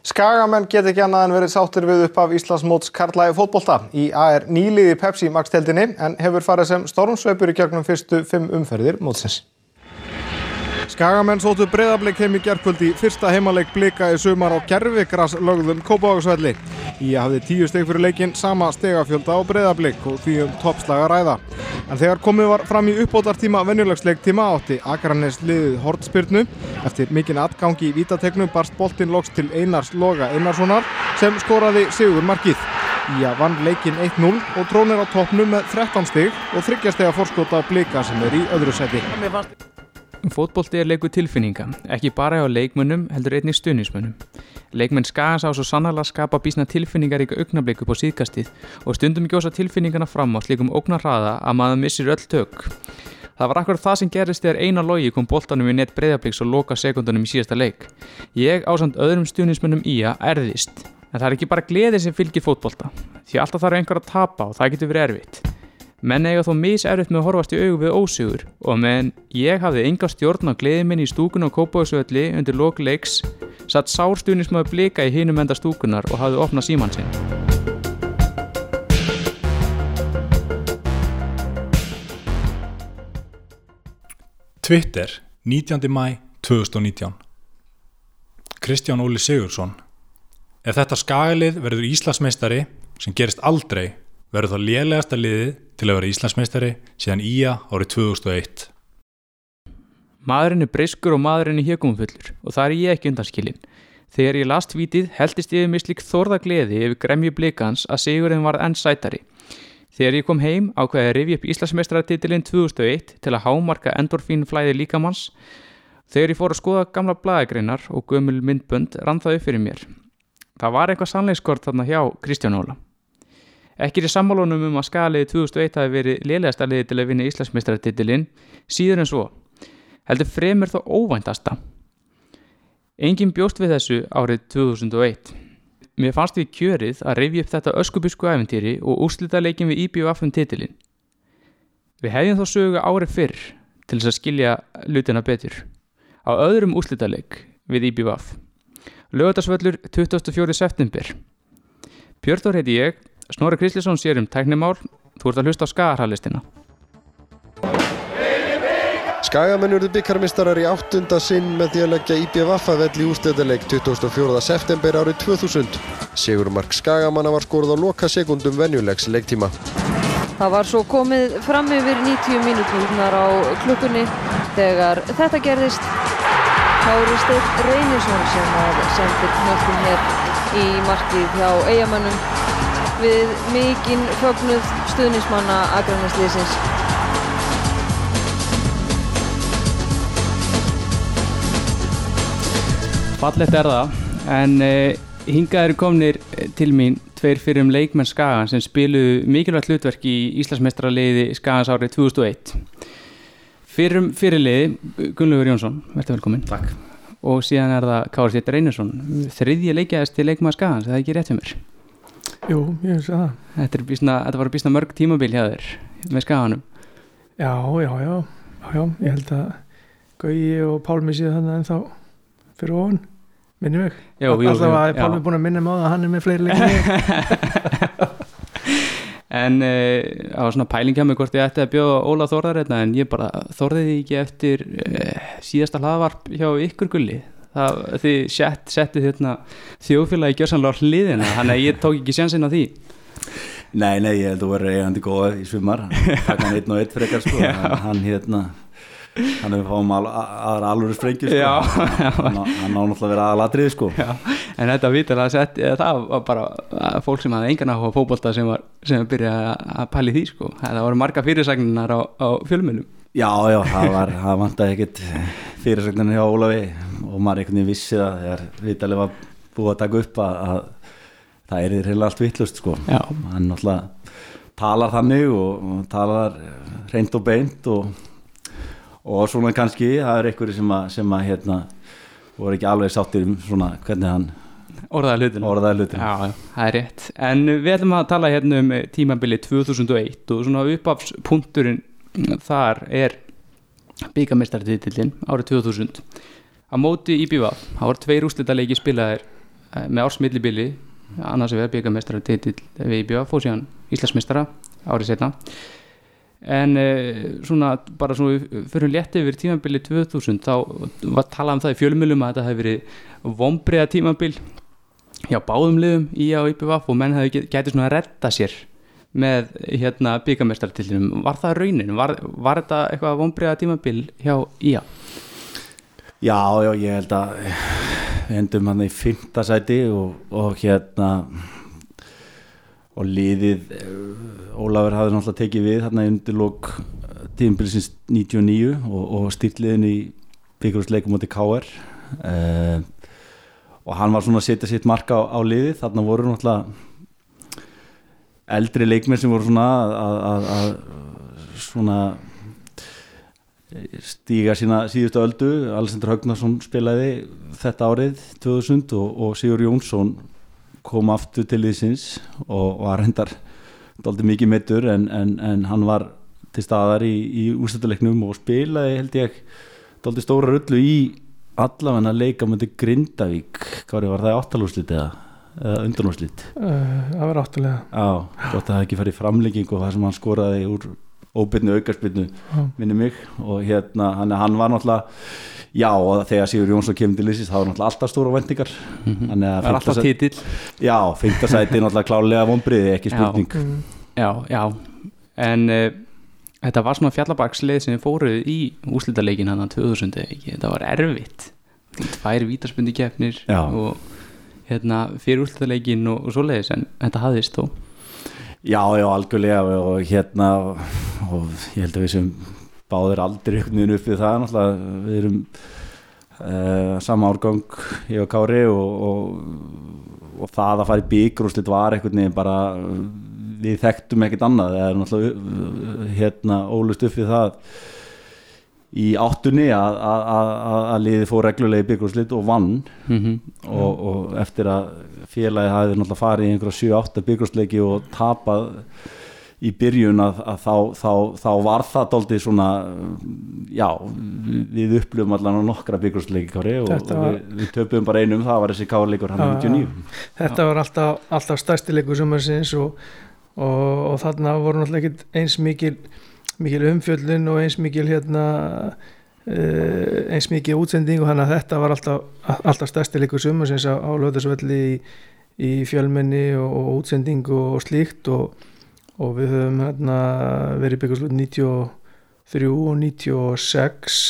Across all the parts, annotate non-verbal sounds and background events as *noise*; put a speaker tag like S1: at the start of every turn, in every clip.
S1: Skagamenn get ekki annað en verið sáttir við upp af Íslandsmóts Karlægi fótbolta. Í A er nýliði Pepsi Max-teldinni en hefur farið sem stormsveipur í gegnum fyrstu fimm umferðir mótsins. Skagamenn sótu breyðarbleik heim í gerðkvöldi fyrsta heimaleik blika í sumar á gerfikras lögðum Kópavagsvelli. Í hafði tíu steg fyrir leikin sama stegafjölda á breyðarbleik og því um toppslaga ræða. En þegar komið var fram í uppbótartíma venjulegsleiktíma átti Akranes liðið Hortspyrnu. Eftir mikinn atgangi í vítategnum barst boltinn loks til Einars Loga Einarssonar sem skoraði Sigur Markið. Ía vann leikin 1-0 og trónir á toppnum með 13 stig og þryggjastega fórskota blika sem er í öðru seti.
S2: Fótbolti er leiku tilfinninga, ekki bara á leikmönnum heldur einnig stuðnismönnum. Leikmenn skagans á svo sannarlega skapa bísna tilfinningar ykkur augnabliku på síðkastið og stundum gjósa tilfinningana fram á slikum ógnarraða að maður missir öll tök. Það var akkur það sem gerist þegar eina logi kom boltanum í nett breyðabliks og loka sekundunum í síðasta leik. Ég ásand öðrum stuðnismönnum í að erðist. En það er ekki bara gleði sem fylgir fótbolta, því alltaf þarf einhver að tapa og það getur verið erfitt. Menn eiga þó miserfitt með að horfast í augu við ósigur og meðan ég hafði enga stjórn á gleði minni í stúkun og kópáðsvöldi undir lok leiks satt sárstunismöðu blika í hinum enda stúkunar og hafði opnað síman sinn.
S3: Twitter, 19. mæ 2019 Kristján Óli Sigursson Ef þetta skagalið verður Íslandsmeistari sem gerist aldrei verður það lélegasta liðið til að vera Íslandsmeistari síðan Ía árið 2001
S2: Maðurinn er breyskur og maðurinn er hjögumfullur og það er ég ekki undanskilinn. Þegar ég last vítið heldist mig slik þorða gleði yfir gremju blikans að sigurinn var enn sætari. Þegar ég kom heim ákveði að rifja upp Íslandsmeistaratitilinn 2001 til að hámarka endorfín flæði líkamanns. Þegar ég fór að skoða gamla blæðagreinar og gömul myndbönd rann það upp fyrir mér. Það var eitthvað sannleikskort þarna hjá Kristján Óla. Ekki er sammálunum um að skaliði 2001 hafi verið liðlegasta liði til að vinna Íslandsmeistaratitilinn síður en svo heldur fremur þó óvæntasta. Engin bjóst við þessu árið 2001. Mér fannst við kjörið að reyfi upp þetta öskubusku æfintýri og úrslita leikin við IBF um titilinn. Við hefðum þó sögu árið fyrr til þess að skilja lutina betur. Á öðrum úrslita leik við IBF. Lögatarsvöllur 24. september. Björnþór heiti ég, Snorri Krislisson sér um tæknimál, þú ert að hlusta á skagarhalistina.
S4: Skagamenn urðu byggarmistarar í áttunda sinn með því að leggja IBVF að velli ústöðuleik 24. september árið 2000. Sigurmark Skagamanna var skorð á loka sekundum venjulegs leiktíma.
S5: Það var svo komið fram yfir 90 mínúturnar á klukkunni þegar þetta gerðist. Kári Steinn Reynisson sem að sendir knöftum hér í markið hjá eigamannum við mikinn fögnuð stuðnismanna Akranesliðsins.
S2: Fallett er það, en uh, hingað eru komnir til mín tveir fyrir um leikmenn Skagan sem spiluðu mikilvægt hlutverk í Íslandsmestrarliði Skagans árið 2001. Fyrir um fyrirliði, Gunnlaugur Jónsson, verður velkominn.
S6: Takk.
S2: Og síðan er það Kári Sýttar Einarsson, þriðji leikjæðast til leikmann Skagans, er það ekki rétt fyrir mér?
S7: Jú, ég finnst það.
S2: Þetta, bísna, þetta var bísna mörg tímabil hjá þér með Skaganum.
S7: Já, já, já, já, ég held að Gauji og Pálmi síðan þannig en þá fyrir ofan.
S2: Jú, jú,
S7: Alltaf að Pálmi er búin að minna mig á það að hann er með fleiri leikir.
S2: En uh, *laughs* á svona pæling hjá mig hvort ég ætti að bjóða Óla Þórðar en ég bara þórði því ekki eftir uh, síðasta hlaðvarp hjá ykkur gulli það, þið sett, settið hérna þjóðfélagi gjörsanlega hliðina þannig að ég tók ekki sjansinn á því.
S6: Nei, nei, ég held að þú verður eigandi góða í svimar Takk hann einn og einn frekar sko. *laughs* Hann, hérna hann hefur fáum al, aðra alvöru sprengju sko. Hann, á- náttúrulega að vera aðalatrið sko.
S2: En þetta vitur að sett, eða það var bara fólk sem hafði engan áhuga á fótbolta sem sem var byrjað að- að pæli því sko. það voru marga fyrirsagnar á, á fjölmjölum
S6: Já, já, það var, það vantaði ekkert fyrirsögnin hjá Ólafi og maður einhvern veginn vissi það þegar vitalið var búið að taka upp að, að það er reyna allt vittlust sko.
S2: Já.
S6: hann náttúrulega talar þannig og, og talar reynd og beint og, og svona kannski það er einhverju sem að, sem að hérna voru ekki alveg sáttir um svona hvernig hann
S2: orðaði hlutin
S6: orðaði hlutin
S2: Já, já, það er rétt. En við ætlum að tala hérna um tímabili 2001 og svona uppafspunkturinn þar er byggamestartitillin árið 2000 á móti IBV, það voru tveir úslita leiki spilaðir eh, með ársmillibili annars vegar byggamestara titill við IBF og síðan Íslandsmestara árið setna en uh, svona bara svona fyrir létt yfir tímabili 2000 þá var talað um það í fjölmjölum að þetta hefði verið vombriða tímabil hjá báðum liðum í og IBF og menn hefði getið svona að redda sér með hérna byggamestartillinum var það raunin? Var, var þetta eitthvað vombriða tímabil hjá IA?
S6: Já, já, ég held að við endum hann í fymta sæti og, og hérna og liðið eh, Ólafur hafði náttúrulega tekið við hérna undir lók tímbilsins 99 og, og stýrliðin í byggjurúsleikum átti KR uh, og hann var svona að setja sitt marka á, á liðið þarna voru náttúrulega eldri leikmenn sem voru svona að, svona stíga sína síðustu öldu. Alessandur Högnarsson spilaði þetta árið 2000 og, og Sigur Jónsson kom aftur til þessins og var hendar doldi mikið mittur en, en, en hann var til staðar í, í úrstættuleiknum og spilaði held ég doldi stóra rullu í allavegna leika mútið Grindavík. Hvað var það áttalúslit eða, eða undanúslit
S7: uh, það var áttulega.
S6: Já, gott að það ekki farið framlegging og það sem hann skoraði úr óbyrnu aukarspyrnu minni mig. Og hérna hann, hann var náttúrulega já og þegar Sigur Jónsson kemur til Lýsis það var náttúrulega alltaf stóra vendingar
S2: mm -hmm. það var alltaf títill
S6: já, fyrndasæti náttúrulega klálega vonbriði ekki spurning.
S2: Já, já, en uh, þetta var svona fjallabaksleið sem fóruð í úslítaleikin hann að 2000 ekki, þetta var erfitt. Tvær vítarspundi keppnir og hérna fyrir úslítaleikin og, og svoleiðis en þetta hafðist þó.
S6: Já, já, algjörlega og hérna og ég held að við sem báðir aldrei veginn upp við það náttúrulega við erum uh, sama árgang ég og Kári og, og, og það að fara í slitt var einhvern veginn bara við þekktum ekkert annað það er náttúrulega hérna ólust upp við það í áttunni að, að, að, liði fór reglulega í byggurslit og vann
S2: mm -hmm.
S6: og, og eftir að félagi hafði náttúrulega farið í einhverja 7-8 byggursleiki og tapað í byrjun að, að þá, þá, þá var það doldið svona já, við upplöfum allan á nokkra byggursleiki og
S7: var,
S6: við, við töpum bara einum, það var þessi káleikur hann 99.
S7: Þetta var alltaf, alltaf stærstileikur sumarsins og, og, og þarna voru náttúrulega ekki eins mikil mikil umfjöldun og eins mikil hérna uh, eins mikil útsending og þannig að þetta var alltaf, alltaf stærstileikur sumarsins á, á löðarsvelli í, í fjölmenni og, og útsending og slíkt og og við höfum hérna verið byggjast 93 og 96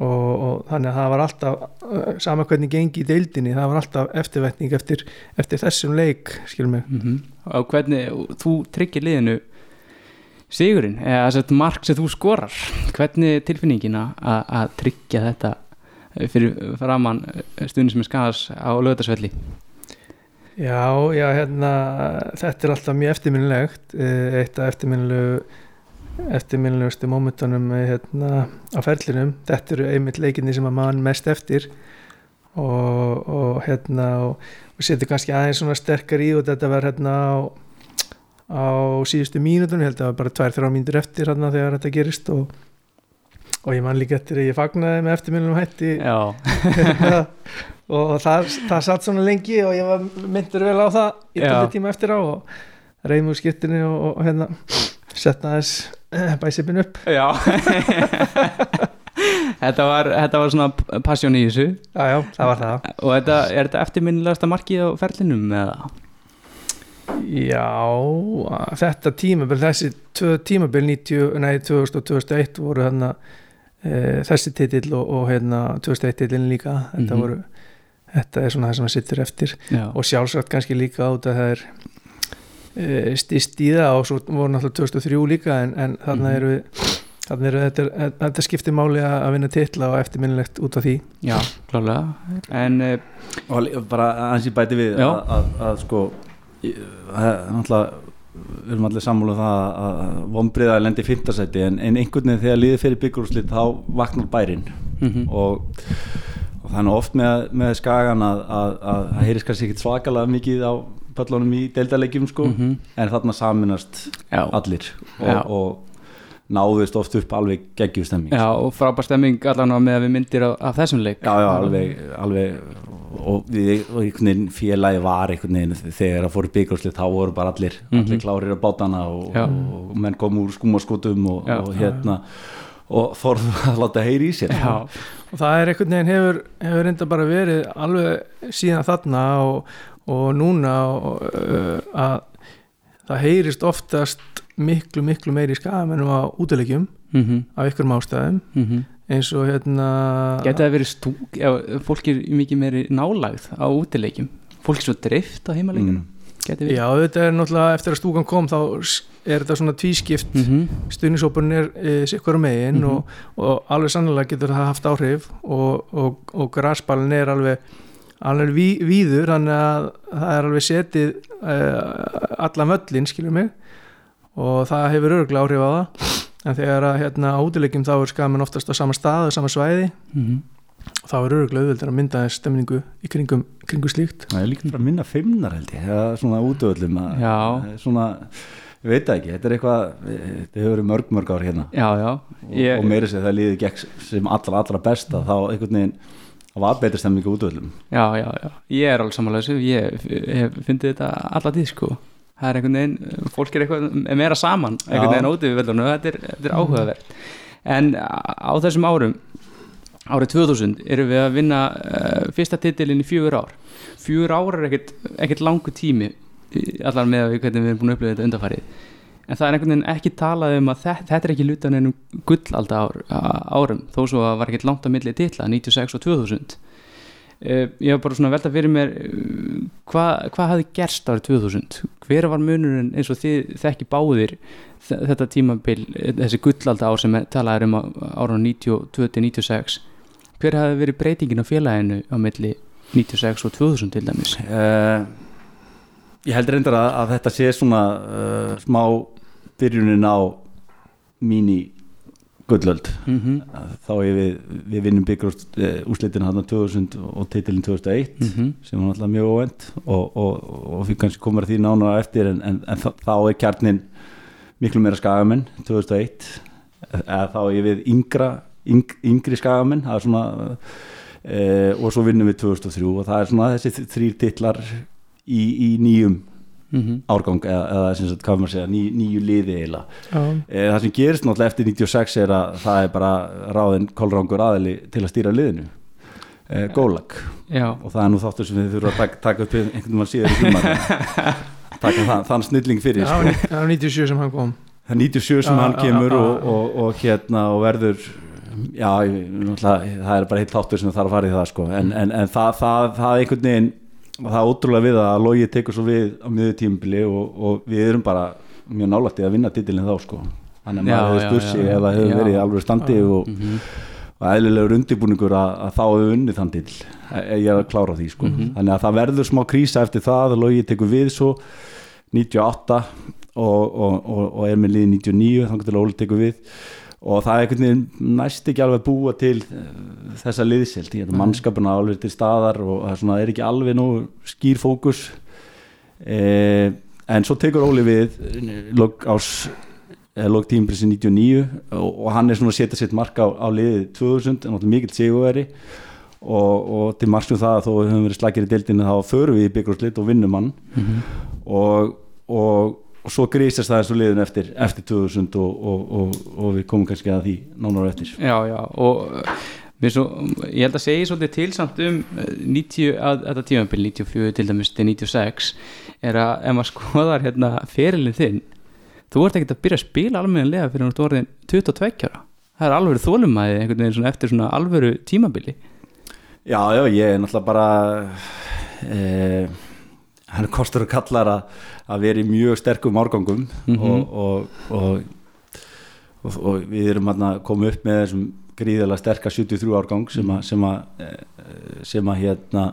S7: og, og þannig að það var alltaf sama hvernig gengi í deildinni það var alltaf eftirvætning eftir, eftir þessum leik, skilum mig
S2: mm -hmm. og hvernig, þú tryggir liðinu sigurinn, eða þess að mark sem þú skorar, hvernig tilfinningin að tryggja þetta fyrir framann stundin sem er skadast á lögdagsvelli
S7: Já, já, hérna, þetta er alltaf mjög eftirminnilegt, eitt af eftirminnilegu, eftirminnilegustu mómentunum hérna, á ferlinum, þetta eru einmitt leikinni sem að mann mest eftir og, og hérna, og, og setur kannski aðeins svona sterkar í og þetta var hérna á, á síðustu mínutunum, held að það var bara tvær, þrjá mínútur eftir hérna þegar þetta gerist og og ég man líka eftir að ég fagnaði með eftirminnum hætti. *laughs* Og það, það satt svona lengi og ég var myndur vel á það í tólið tíma eftir á og reyðum úr skiptinu og, og hérna setna þess bæsipin upp.
S2: Já. *laughs* Þetta, var, þetta var svona passjón í þessu.
S7: Já, já, það var það.
S2: Og þetta, er þetta eftirminnilegasta markið á ferlinum eða?
S7: Já, þetta tímabil, þessi tímabil 90, nei, 2000 og 2001 voru hérna e, þessi titill og, og hérna 2001 titillin líka þetta, mm -hmm. voru, þetta er svona það sem það sittur eftir
S2: Já.
S7: og sjálfsagt kannski líka át að það er e, stist í það og svo voru náttúrulega 2003 líka en, en þarna
S2: Mhm.
S7: eru við Þannig er þetta, þetta skiptir máli að vinna titla og eftirminnilegt út af því.
S2: Já, klálega En uh,
S6: og bara aðeins í bæti við að, að, að sko það er náttúrulega við erum allir sammála um það að vombriða lendi í fintasæti en, en einhvern veginn þegar liðið fyrir byggjúrslit þá vaknar bærin
S2: mm
S6: og, og þannig oft með, með skagan að, að, að það heyrðist kannski ekkit svakalega mikið á pöllunum í deildarleikjum sko
S2: Mhm.
S6: en þarna saminast
S2: Já,
S6: allir og, og náðust oft upp alveg geggjustemming
S2: já og frábær stemming allan á með að við myndir af, af þessum leik.
S6: Já, já, alveg, alveg og við félagi var einhvern veginn þegar að fóru byggjárslið þá voru bara allir, allir klárir á bátana og, og, menn kom úr skúmaskotum og, og hérna og þorðu *laughs* að láta heyri í sér.
S2: Já,
S7: og það er einhvern veginn hefur, hefur reynda bara verið alveg síðan þarna og, og núna og, uh, að það heyrist oftast miklu miklu meiri skagamennum á útilegjum
S2: mhm,
S7: af ykkurum ástæðum.
S2: Mhm
S7: eins og hérna
S2: Geti það verið stúk, ef fólk er mikið meiri nálagð á útileikjum. Fólk er svo drift á heimaleikjum
S6: Mm.
S7: Já þetta er náttúrulega eftir að stúkan kom þá er þetta svona tvískipt. Mm
S2: Mhm,
S7: stuðnisópurinn er e, sikkur megin
S2: Mhm.
S7: og, og alveg sannlega getur það haft áhrif og, og, og grasballin er alveg alveg ví, víður þannig að það er alveg setið e, allan völlin skilur mig og það hefur örgulega áhrif á það en þegar að hérna á útilegjum þá er skamin oftast á sama stað og sama svæði.
S2: Mhm.
S7: þá er örgulega auðveldur að mynda þess stemningu í kringum, kringum slíkt.
S6: Það er líka bara minna fimmnar held ég eða svona útöðlum
S2: Já.
S6: svona, ég veit ekki, þetta er eitthvað þetta hefur verið mörg mörg ár hérna.
S2: Já, já.
S6: Og,
S2: Ég-
S6: og meiri sér það líði gegn sem allra allra besta þá einhvern veginn það var betri stemmingu útöðlum
S2: Já, já, já, ég er alveg samanlega þessu. Ég f- hef fundið þetta alla tíð sko það er einhvern veginn, fólk er eitthvað er meira saman, einhvern veginn ótið við veldunum þetta er, er áhugavert. En á þessum árum árið 2000 erum við að vinna uh, fyrsta titilin í fjögur ár. Fjögur ár er ekkert, ekkert langu tími allar með að við hvernig við erum búin að upplifa þetta undarfarið en það er einhvern veginn ekki talað um að þetta, þetta er ekki lutan ennum gullalda ár, árum þó svo að var ekkert langt á milli titla 96 og 2000 Uh, ég var bara svona velta fyrir mér uh, hvað hva hafði gerst árið 2000 hver var munurinn eins og þið þekki báðir þe- þetta tímabil eh, þessi gullalda ár sem talaður um ára 92-96 hver hafði verið breytingin á félaginu á milli 96 og 2000 til dæmis?
S6: Uh, ég held reyndar að, að þetta sé svona uh, smá byrjunin á mini gullöld
S2: mm -hmm.
S6: þá er við, við vinnum byggur úslitin hann 2000 og titilin 2001
S2: Mhm.
S6: sem var náttúrulega mjög óvend og, og, og við kannski komum því nána eftir en, en, en þá, þá er kjarnin miklu meira skagamenn 2001 eða þá er við yngra yng, yngri skagamenn það er svona e, og svo vinnum við 2003 og það er svona þessi þrýr titlar í, í nýjum
S2: Mhm.
S6: árgang eða, eða sem sagt, hvað maður segja, ný, nýju liði eiginlega
S7: Já,
S6: e, það sem gerist náttúrulega eftir 96 er að það er bara ráðin kolrangur aðili til að stýra liðinu e, gólag
S2: já,
S6: og það er nú þáttur sem þið þurfa að taka, taka upp einhvern veginn síðar í tíma *laughs* taka það, þann snilling fyrir
S7: það
S6: sko.
S7: það var 97 sem hann kom
S6: það er 97 sem
S7: Já,
S6: hann
S7: já,
S6: kemur
S7: já,
S6: og,
S7: já.
S6: og, og hérna og verður já, það er bara heilt þáttur sem þarf að fara í það sko. en, en, en það, það, það er einhvern veginn það er ótrúlega við að Logi tekur svo við á miður tímabili og, og við erum bara mjög nálætti að vinna titilin þá sko. þannig að
S2: Já,
S6: maður hefur ef það hefur verið alveg standi og,
S2: Mhm.
S6: og eðlilegur undirbúningur að, að þá hefur unnið þann til ég er að klára því sko.
S2: Mhm.
S6: þannig að það verður smá krísa eftir það að Logi tekur við svo 98 og, og, og, og er með liði 99 þannig að Óli tekur við og það er einhvern veginn næst ekki alveg að búa til eh, þessa liðsild ég er mannskapuna alveg til staðar og það er, svona, er ekki alveg nú skýr fókus. Eh, en svo tekur Óli við log ás lók tímbrisi 99 og, og hann er svona að setja sitt mark á, á liðið 2000 en náttúrulega mikill sigurveri og, og til margstum það að þó við höfum verið slagir í deildinu þá förum við í byggjurúslit og vinnum hann.
S2: Mhm.
S6: og, og, og svo grísast það og liðin eftir, eftir 2000 og, og, og við komum kannski að því nánar eftir.
S2: Já, já, og mér svo, ég held að segja svolítið til samt um uh, 90, að þetta tímabil 94 til dæmis til 96 er að ef maður *laughs* skoðar hérna ferilin þinn, þú ert ekkert að byrja að spila almennilega fyrir ert orðin 22 ára, það er alveg þólumæði einhvern veginn svona eftir svona alvöru tímabili.
S6: Já, já, ég er náttúrulega bara eh, hann er kostur að kallar að, að vera í mjög sterkum árgangum
S2: Mhm.
S6: og, og, og, og, og við erum að koma upp með þessum gríðilega sterka 73 árgang sem að, sem að, eh, sem að hérna,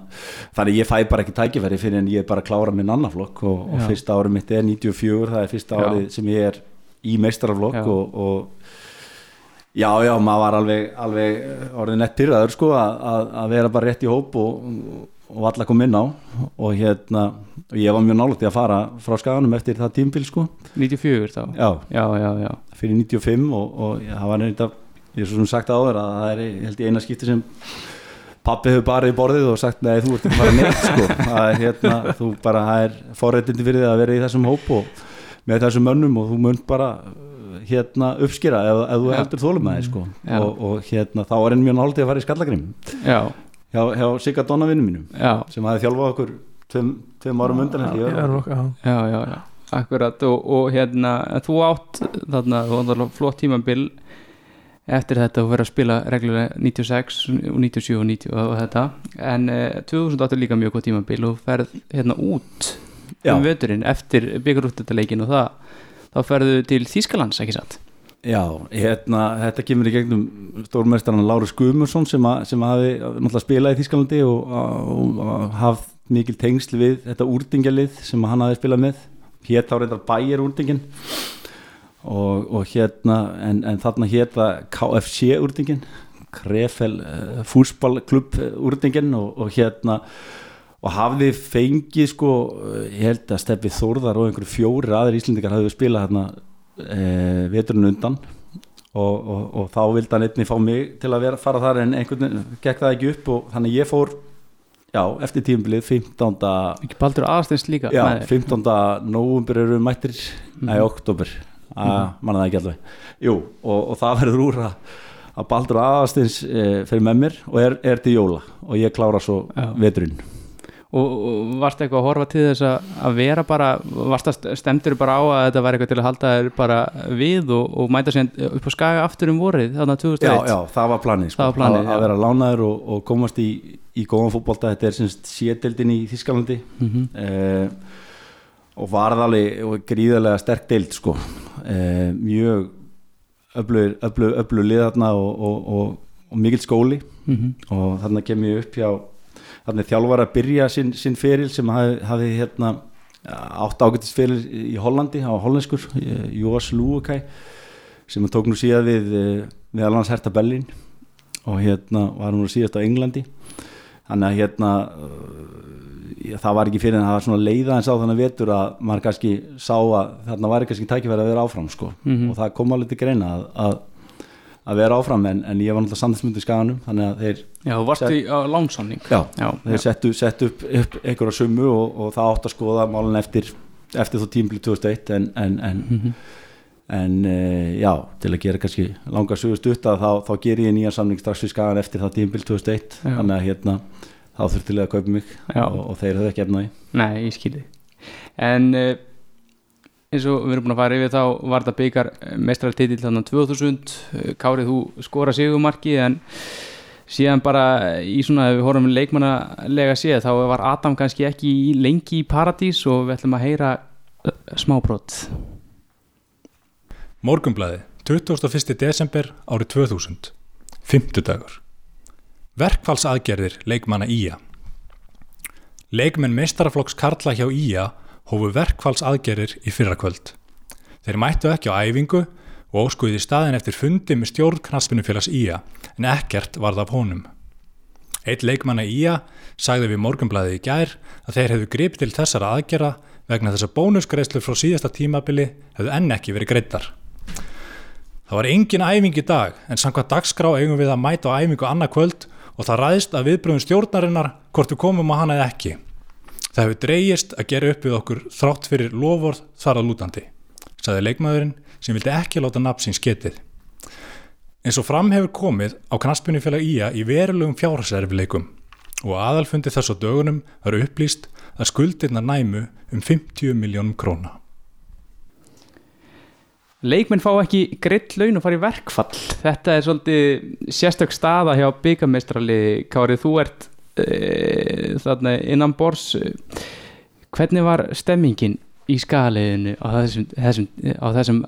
S6: þannig ég fæ bara ekki tækifæri fyrir en ég er bara að klára minn annarflokk og, og
S2: Já.
S6: fyrsta árið mitt er 94 það er fyrsta
S2: Já.
S6: árið sem ég er í meistaraflokk og, og Já, já, maður var alveg, alveg orðin nett pyrraður sko að, að, að vera bara rétt í hóp og, og valla kom inn á og hérna, og ég var mjög nálægt í að fara frá skaganum eftir það tímbil sko.
S2: 94 þá?
S6: Já,
S2: já, já, já,
S6: fyrir 95 og, og það var að, ég er svo sem sagt áður að það er, held ég eina skipti sem pappi hefur bara í borðið og sagt nei þú ert ekki bara neitt sko. *laughs* Það er hérna, þú bara, það er forréttindi fyrir þig að vera í þessum hóp og með þessum mönnum og þú munt bara hérna uppskýra ef, ef þú
S2: Já.
S6: heldur þólum að þig sko.
S2: Já.
S6: og, og hérna þá er enn mjög náldið að fara í skallagrim.
S2: Já,
S6: hjá, hjá Sigga Donna vinnum mínum
S2: já,
S6: sem hafi þjálfað okkur tveim, tveim árum undan.
S7: Já, já.
S2: já, já, akkurat og, og hérna, þú átt þarna, þú átt alveg flott tímabil eftir þetta þú verður að spila reglulega 96 og 97 og 90 og þetta en eh, 2008 er líka mjög góð tímabil og ferð hérna út
S6: Já.
S2: um vöturinn eftir byggarúttetaleikin og það, þá ferðu til Þýskalands, ekki satt
S6: Já, hérna, þetta kemur í gegnum stórmestarinn Lárus Guðmursson sem, að, sem hafi spilað í Þískalandi og, og, og hafð mikil tengsl við þetta úrdingjalið sem hann hafi spilað með. Hétt þá reyndar bæjar úrdingin og, og hérna en, en þarna hétt það KFC úrdingin Krefel uh, fúsballklubb úrdingin og, hérna og hafði fengið sko eh, ég held að Steppi Þórðar og einhverju fjóri aðri íslendingar hafði spilað hérna e, veturinn undan og, og, og þá vildi hann einni fá mig til að vera, fara þar en einhvern veginn gekk það ekki upp og þannig ég fór já, eftir tímbilið 15.
S2: ekki Baldur Aðarsteins líka
S6: Já,
S2: Nei.
S6: 15. nóvumber eru mættir
S2: Mhm.
S6: nei, oktober að manna það ekki alveg Jú, og, og það verður úr að að Baldur Aðastins e, fyrir með mér og er, er til jóla og ég klára svo
S2: Já.
S6: veturinn
S2: og, og varst eitthvað að horfa til þess að, að vera bara, varst að stemdur bara á að þetta var eitthvað til að halda þér bara við og, og mæta sér upp á skaga aftur um vorið, þannig að 2001
S6: Já, já, það var planið, sko.
S2: Það var planið,
S6: að, að vera lánaður og, og komast í, í góðan fútbolta, þetta er semst sédeldin í Þískalandi
S2: Mhm.
S6: eh, og varð alveg og gríðarlega sterk deild sko eh, mjög öflug, öflug, öflug liðarna og, og, og, og mikill skóli
S2: Mhm.
S6: og þarna kem ég upp hjá þarna þjálfar að byrja sinn, sinn feril sem hafi, hafi hérna átt ágættis feril í Hollandi á hollenskur, Jóas Lúakæ sem hann tók nú síðan við eh, meðal hans Herta Bellin og hérna var hann nú síðast á Englandi þannig að hérna uh, það var ekki fyrir en það var svona leiða en sá þannig vetur að maður kannski sá að þarna var kannski tækifæri að vera áfram sko
S2: Mhm.
S6: og það kom alveg til greina að, að, að vera áfram en, en ég var náttúrulega samtidsmyndi í skaganum þannig að þeir,
S2: Já, þú varst í á lánsamning
S6: já,
S2: já,
S6: þeir settu, settu upp, upp einhverja sumu og, og það átt að skoða málun eftir, eftir þú tímbil 2001 en, en, en
S2: Mhm.
S6: en uh, já, til að gera kannski langa sögust út að þá, þá ger ég nýjan samning strax við skagan eftir það tímbil 2001
S2: Já.
S6: þannig að hérna þá þurftilega að kaupa mig og, og þeir höfðu ekki efnaði
S2: Nei, ég skilði En uh, eins og við erum búin að fara yfir þá var þetta byggar mestrartitill þannig 2000 eh, Kárið þú skora sigumarki en síðan bara í svona ef við horfum leikmannalega séð þá var Adam kannski ekki lengi í paradís og við ætlum að heyra uh, smábrot
S3: Morgunblæði, 21. desember árið 2000, 50 dagur. Verkfallsaðgerðir leikmanna Ía. Leikmenn meistaraflokks Karla hjá Ía hófu verkfallsaðgerðir í fyrrakvöld. Þeir mættu ekki á æfingu og óskuði staðin eftir fundi með stjórn knaspinufélags Ía en ekkert varð af honum. Eitt leikmanna Ía sagði við Morgunblæði í gær að þeir hefðu grip til þessara aðgerða vegna þess að bónusgreiðslur frá síðasta tímabili hefðu enn ekki verið greiddar. Það var engin æfing í dag en samkvæmt dagskrá eigum við að mæta á æfingu annað kvöld og það ræðist að viðbröðum stjórnarinnar hvort við komum á hana eða ekki. Það hefur dreyjist að gera upp við okkur þrátt fyrir lofvorð þar að lútandi, sagði leikmaðurinn sem vildi ekki láta nafn sín sketið. Eins og fram hefur komið á knaspunifélag Ía í verulegum fjárhæsærfileikum og aðalfundi þess á dögunum var upplýst að skuldirna næmu um 50 miljónum króna.
S2: Leikmenn fá ekki greitt laun og fara í verkfall þetta er svolítið sérstök staða hjá byggameistraliði Kárið, þú ert þarna innan bors hvernig var stemmingin í skaliðinu á þessum, þessum, á þessum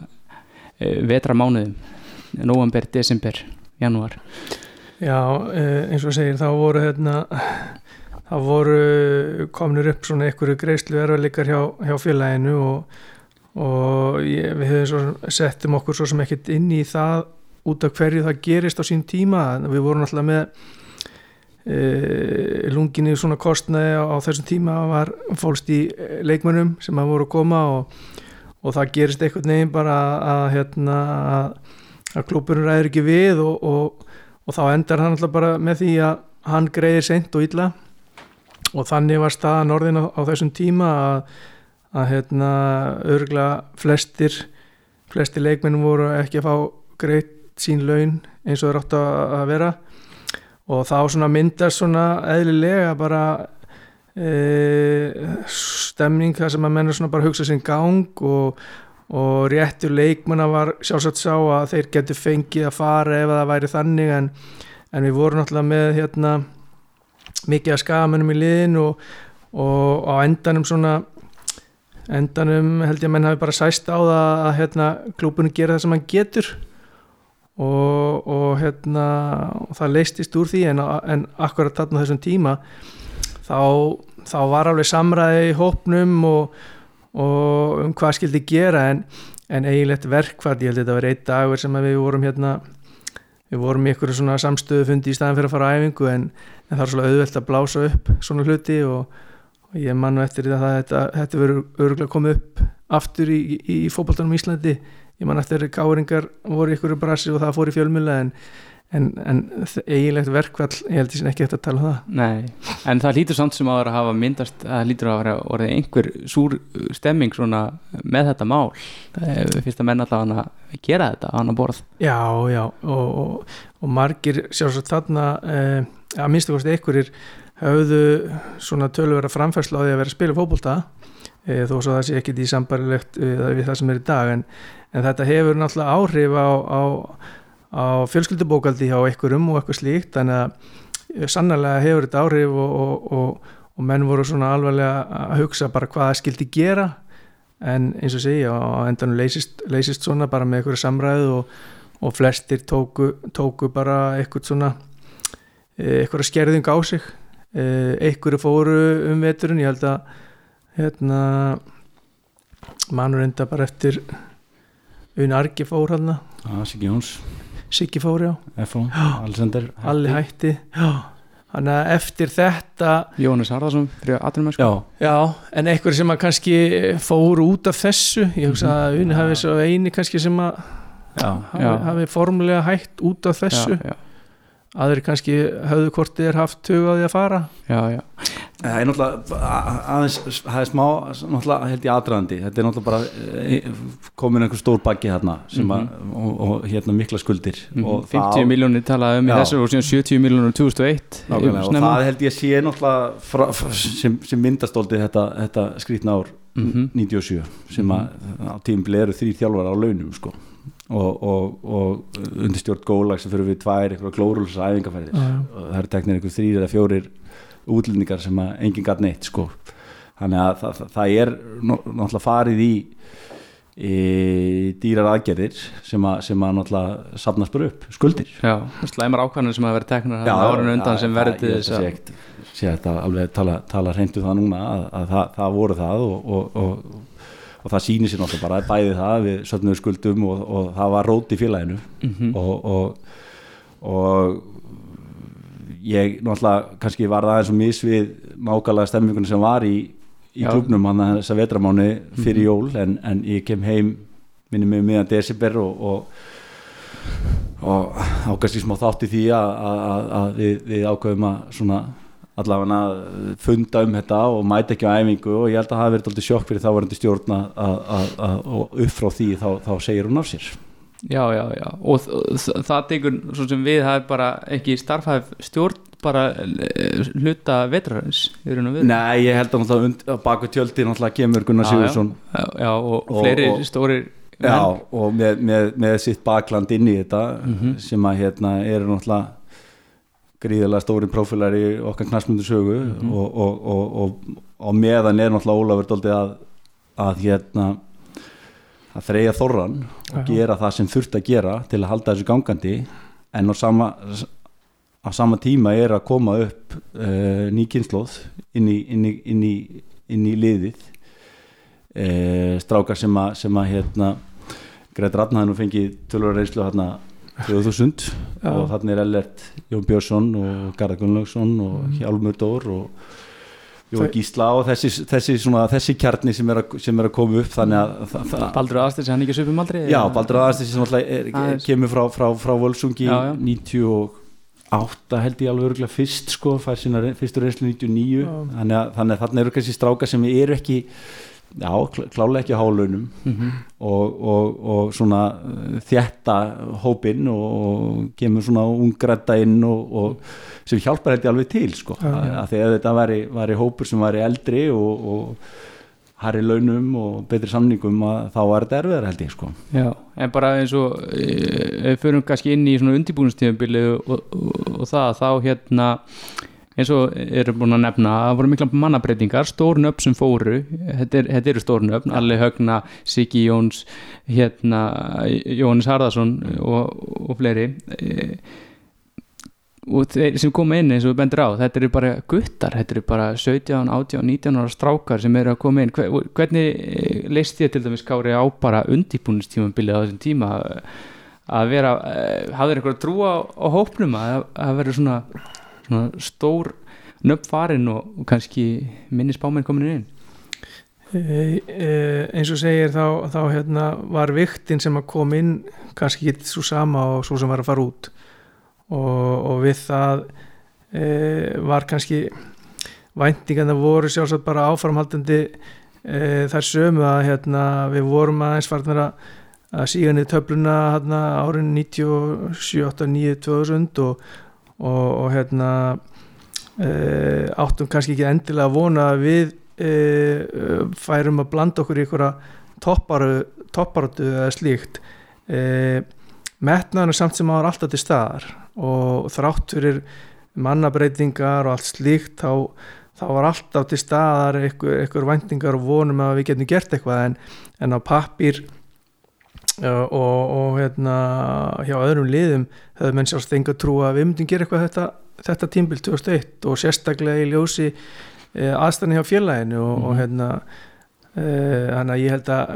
S2: e, vetramánuðum november, desember, janúar?
S7: Já, eh, eins og segir, þá voru hérna, þá voru komnir upp svona einhverju greiðslu erfiðleikar hjá, hjá félaginu og, og ég, við svo settum okkur svo sem ekkert inn í það út af hverju það gerist á sín tíma. Við vorum alltaf með lunginni svona kostnaði á, þessum tíma var fólst í leikmönnum sem að voru að koma og, og það gerist einhvern veginn bara að, hérna, að, klúburinn ræður ekki við og, og og þá endar hann alltaf bara með því að, hann greiðir seint og illa. Og þannig var staðan orðin á, á þessum tíma að, að hérna, örgla flestir flestir leikmenn voru ekki að fá greitt sín laun eins og þeir áttu að vera og þá svona myndast svona eðlilega bara e, stemning þar sem að menna svona bara hugsa sinn gang og, og réttur leikmanna var sjálfsagt sá að þeir getur fengið að fara ef það væri þannig. En, en við vorum náttúrulega með hérna mikið að skagamennum í liðin og, og á endanum svona endanum held ég að menn hafi bara sæst á það að hérna klúbunum gera það sem hann getur og, og hérna og það leistist úr því en, en akkurat þarna þessum tíma þá, þá var alveg samræði í hópnum og, og um hvað skildi gera. En, en eiginlegt verkvært, ég held að þetta var einn dagur sem við vorum hérna við vorum í einhverju svona samstöðu fundi í staðan fyrir að fara á æfingu en, en það var svona auðvelt að blása upp svona hluti og, og ég mann eftir þetta þetta, þetta verður öruglega komið upp aftur í, í, í fókbaltanum í Íslandi ég man eftir að káringar voru ykkur í brasi og það fór í fjölmjöla en, en, en eiginlegt verkvall ég held því sem ekki eftir að tala um það.
S2: Nei, en það lítur samt sem að hafa myndast að lítur að vera orðið einhver súr stemming svona með þetta mál. Fyrst að menna allavega að gera þetta á hann að borð.
S7: Já, já, og, og, og margir sjálfsagt þarna eh, að minnstu kosti einhverjir hafðu svona tölvera framfærslu á því að vera að spila fókbólta e, þó svo það sé ekki því sambarilegt við, við það sem er í dag en, en þetta hefur náttúrulega áhrif á, á, á fjölskyldubókaldi hjá einhverjum og eitthvað slíkt þannig að sannlega hefur þetta áhrif og, og, og menn voru svona alvarlega að hugsa bara hvað það skildi gera. En eins og segja á endanum leysist, leysist svona bara með einhverju samræðu og flestir tóku, tóku bara eitthvað svona eitthvað skerðing á sig. Einhverju fóru um veturinn ég held að hérna mannur enda bara eftir Una Argi fór hann
S6: ah, Siggi Jóns.
S7: Siggi fór já.
S6: F.O. Alexander
S7: Alli hætti. Já. Þannig að eftir þetta
S2: Jónas Harðarsson fyrir aðrunum
S6: Já,
S7: Já, en einhver sem að kannski fór út af þessu ég hugsa að Uni hafi svo eini kannski sem að
S6: já,
S7: hafi, hafi formulega hætt út af þessu.
S2: Já, já,
S7: aðri kannski höfðu hvort þið er haft tug á því að fara
S2: já, já.
S6: Það er náttúrulega aðeins, það er smá náttúrulega held ég aðdraðandi þetta er náttúrulega bara eh, komin einhver stór baggi þarna sem að, og, og hérna mikla skuldir og
S2: Mhm. 50 miljónir talaði um í þessu og síðan 70 miljónir 2001
S6: Nákvæmlega, og það held ég að sé náttúrulega fra, fra, sem, sem myndastóldi þetta, þetta skrítna ár
S2: Mhm.
S6: 97 sem að á tímbil eru þrý þjálfar á launum sko. Og, og, og undir stjórn gólag sem fyrir við tvær eitthvað glórulsa æfingarferðir
S7: já.
S6: og það eru teknir einhver þrýr eða fjórir útlendingar sem að enginn gæt neitt sko. þannig að það, það, það er ná- náttúrulega farið í, í dýrar aðgerðir sem að, sem að náttúrulega safnast bara upp skuldir
S2: Já, slæmar ákvæmur sem hafa verið teknar árun undan sem verður til þess að
S6: að sé þetta alveg tala, tala reyndu það núna að, að það, það voru það og, og, og, og það sýnir sér náttúrulega bara bæði það við söfnum skuldum og, og það var rót í félaginu.
S2: Mhm.
S6: og, og, og ég náttúrulega kannski var það eins og mis við nákvæmlega stemmingunni sem var í, í klubnum hann að þessa vetramáni fyrir jól. En, en ég kem heim minni mig meðan desember og, og og ákast í smá þátt í því að við, við ákveðum að svona allavega að funda um þetta og mæta ekki á æfingu og ég held að það hafi verið alltaf sjokk fyrir þáverandi stjórn að, að, að, og upp frá því þá, þá segir hún af sér.
S2: Já, já, já. Og það tekur svo sem við það er bara ekki starfhæf stjórn bara eh, hluta vetrarins
S6: Nei, ég held að á baku tjöldi náttúrulega kemur Gunnar. Sigursson
S2: já, já, og,
S6: Og-
S2: fleiri
S6: og-
S2: stórir
S6: Já, og með, með, með sitt bakland inn í þetta
S2: Mhm.
S6: sem að hérna eru náttúrulega gríðarlega stóri prófilar í okkar knastmyndu sögu
S2: Mhm.
S6: og, og, og, og, og meðan er náttúrulega Ólafur dóldi að, að hérna að þreja þorran og gera það sem þurft að gera til að halda þessu gangandi. En á sama, á sama tíma er að koma upp uh, ný kynnslóð inn inn inn inn í liðið. Uh, strákar sem að, sem að hérna, Greit Ratna hann fengið tölvara reynslu hérna 2000
S7: Já.
S6: og þannig er Ellert Jón Björnsson og Garðar Gunnlaugsson og
S7: Mm.
S6: Hjálmur Dór og
S7: Þau-
S6: Gísla og þessi, þessi, svona, þessi kjarni sem er, að, sem er að koma upp þannig að það, það,
S2: Baldur Aðstins, hann ekki svipum aldrei
S6: Já, Baldur Aðarstins sem alltaf er,
S2: Aðeins.
S6: kemur frá, frá, frá Völsungi
S2: Já, já.
S6: 98 átta held ég alveg örgulega fyrst sko, fær sína re- fyrstu reynslu 99
S7: Já.
S6: þannig að, þannig að þarna eru kannski strákar sem eru ekki já, klá- klálega ekki hálunum
S2: Mhm.
S6: og, og, og svona uh, þjætta hópinn og, og kemur svona ungrætta inn og, og sem hjálpar ég alveg til sko,
S7: Já, já.
S6: að því að þetta væri, væri hópur sem væri eldri og, og harri launum og betri samningum að þá var þetta erfiðar held ég sko
S2: Já, en bara eins og e, förum kannski inn í svona undirbúinistíðanbili og, og, og, og það þá hérna eins og eru búin að nefna að það voru mikla mannabreitingar, stór nöfn sem fóru þetta, er, þetta eru stór nöfn, Alli Högna Siggi Jóns hérna, Jóhannes Harðarsson og, og fleiri. E, og þeir sem koma inn eins og við bendur á, þetta eru bara guttar, þetta eru bara 17, 18, 19 ára strákar sem eru að koma inn. Hver, hvernig eh, leist þið til dæmis Kári á bara undirbúinistímabilið á þessum tíma? Eh, að vera, eh, hafðir eitthvað trú á, á hópnum? Að að vera svona stór nöfn farin og, kannski minni spámenn komin inn?
S7: E, e, eins og segir þá, þá hérna, var viktin sem að kom inn kannski ekki svo sama og svo sem var að fara út. Og, og við það e, var kannski væntingan það voru sjálfsagt bara áframhaldandi þær sömu að hérna, við vorum aðeins farnir að að síga niður töfluna árin 97, 8, 9, 2000 og, og, og hérna e, áttum kannski ekki endilega að vona að við e, færum að blanda okkur í einhverja topparötu eða slíkt. E, metnaðan er samt sem áður alltaf til staðar. Og þrátt fyrir mannabreitingar og allt slíkt þá, þá var alltaf til staðar einhver, einhver væntingar og vonum að við getum gert eitthvað. En, en á pappir og, og hérna hjá öðrum liðum höfðu menn sjálfst enga trú að við myndum gera eitthvað þetta, þetta tímbil 2001 og sérstaklega í ljósi e, aðstæðan hjá félaginu og, og hérna e, þannig að ég held að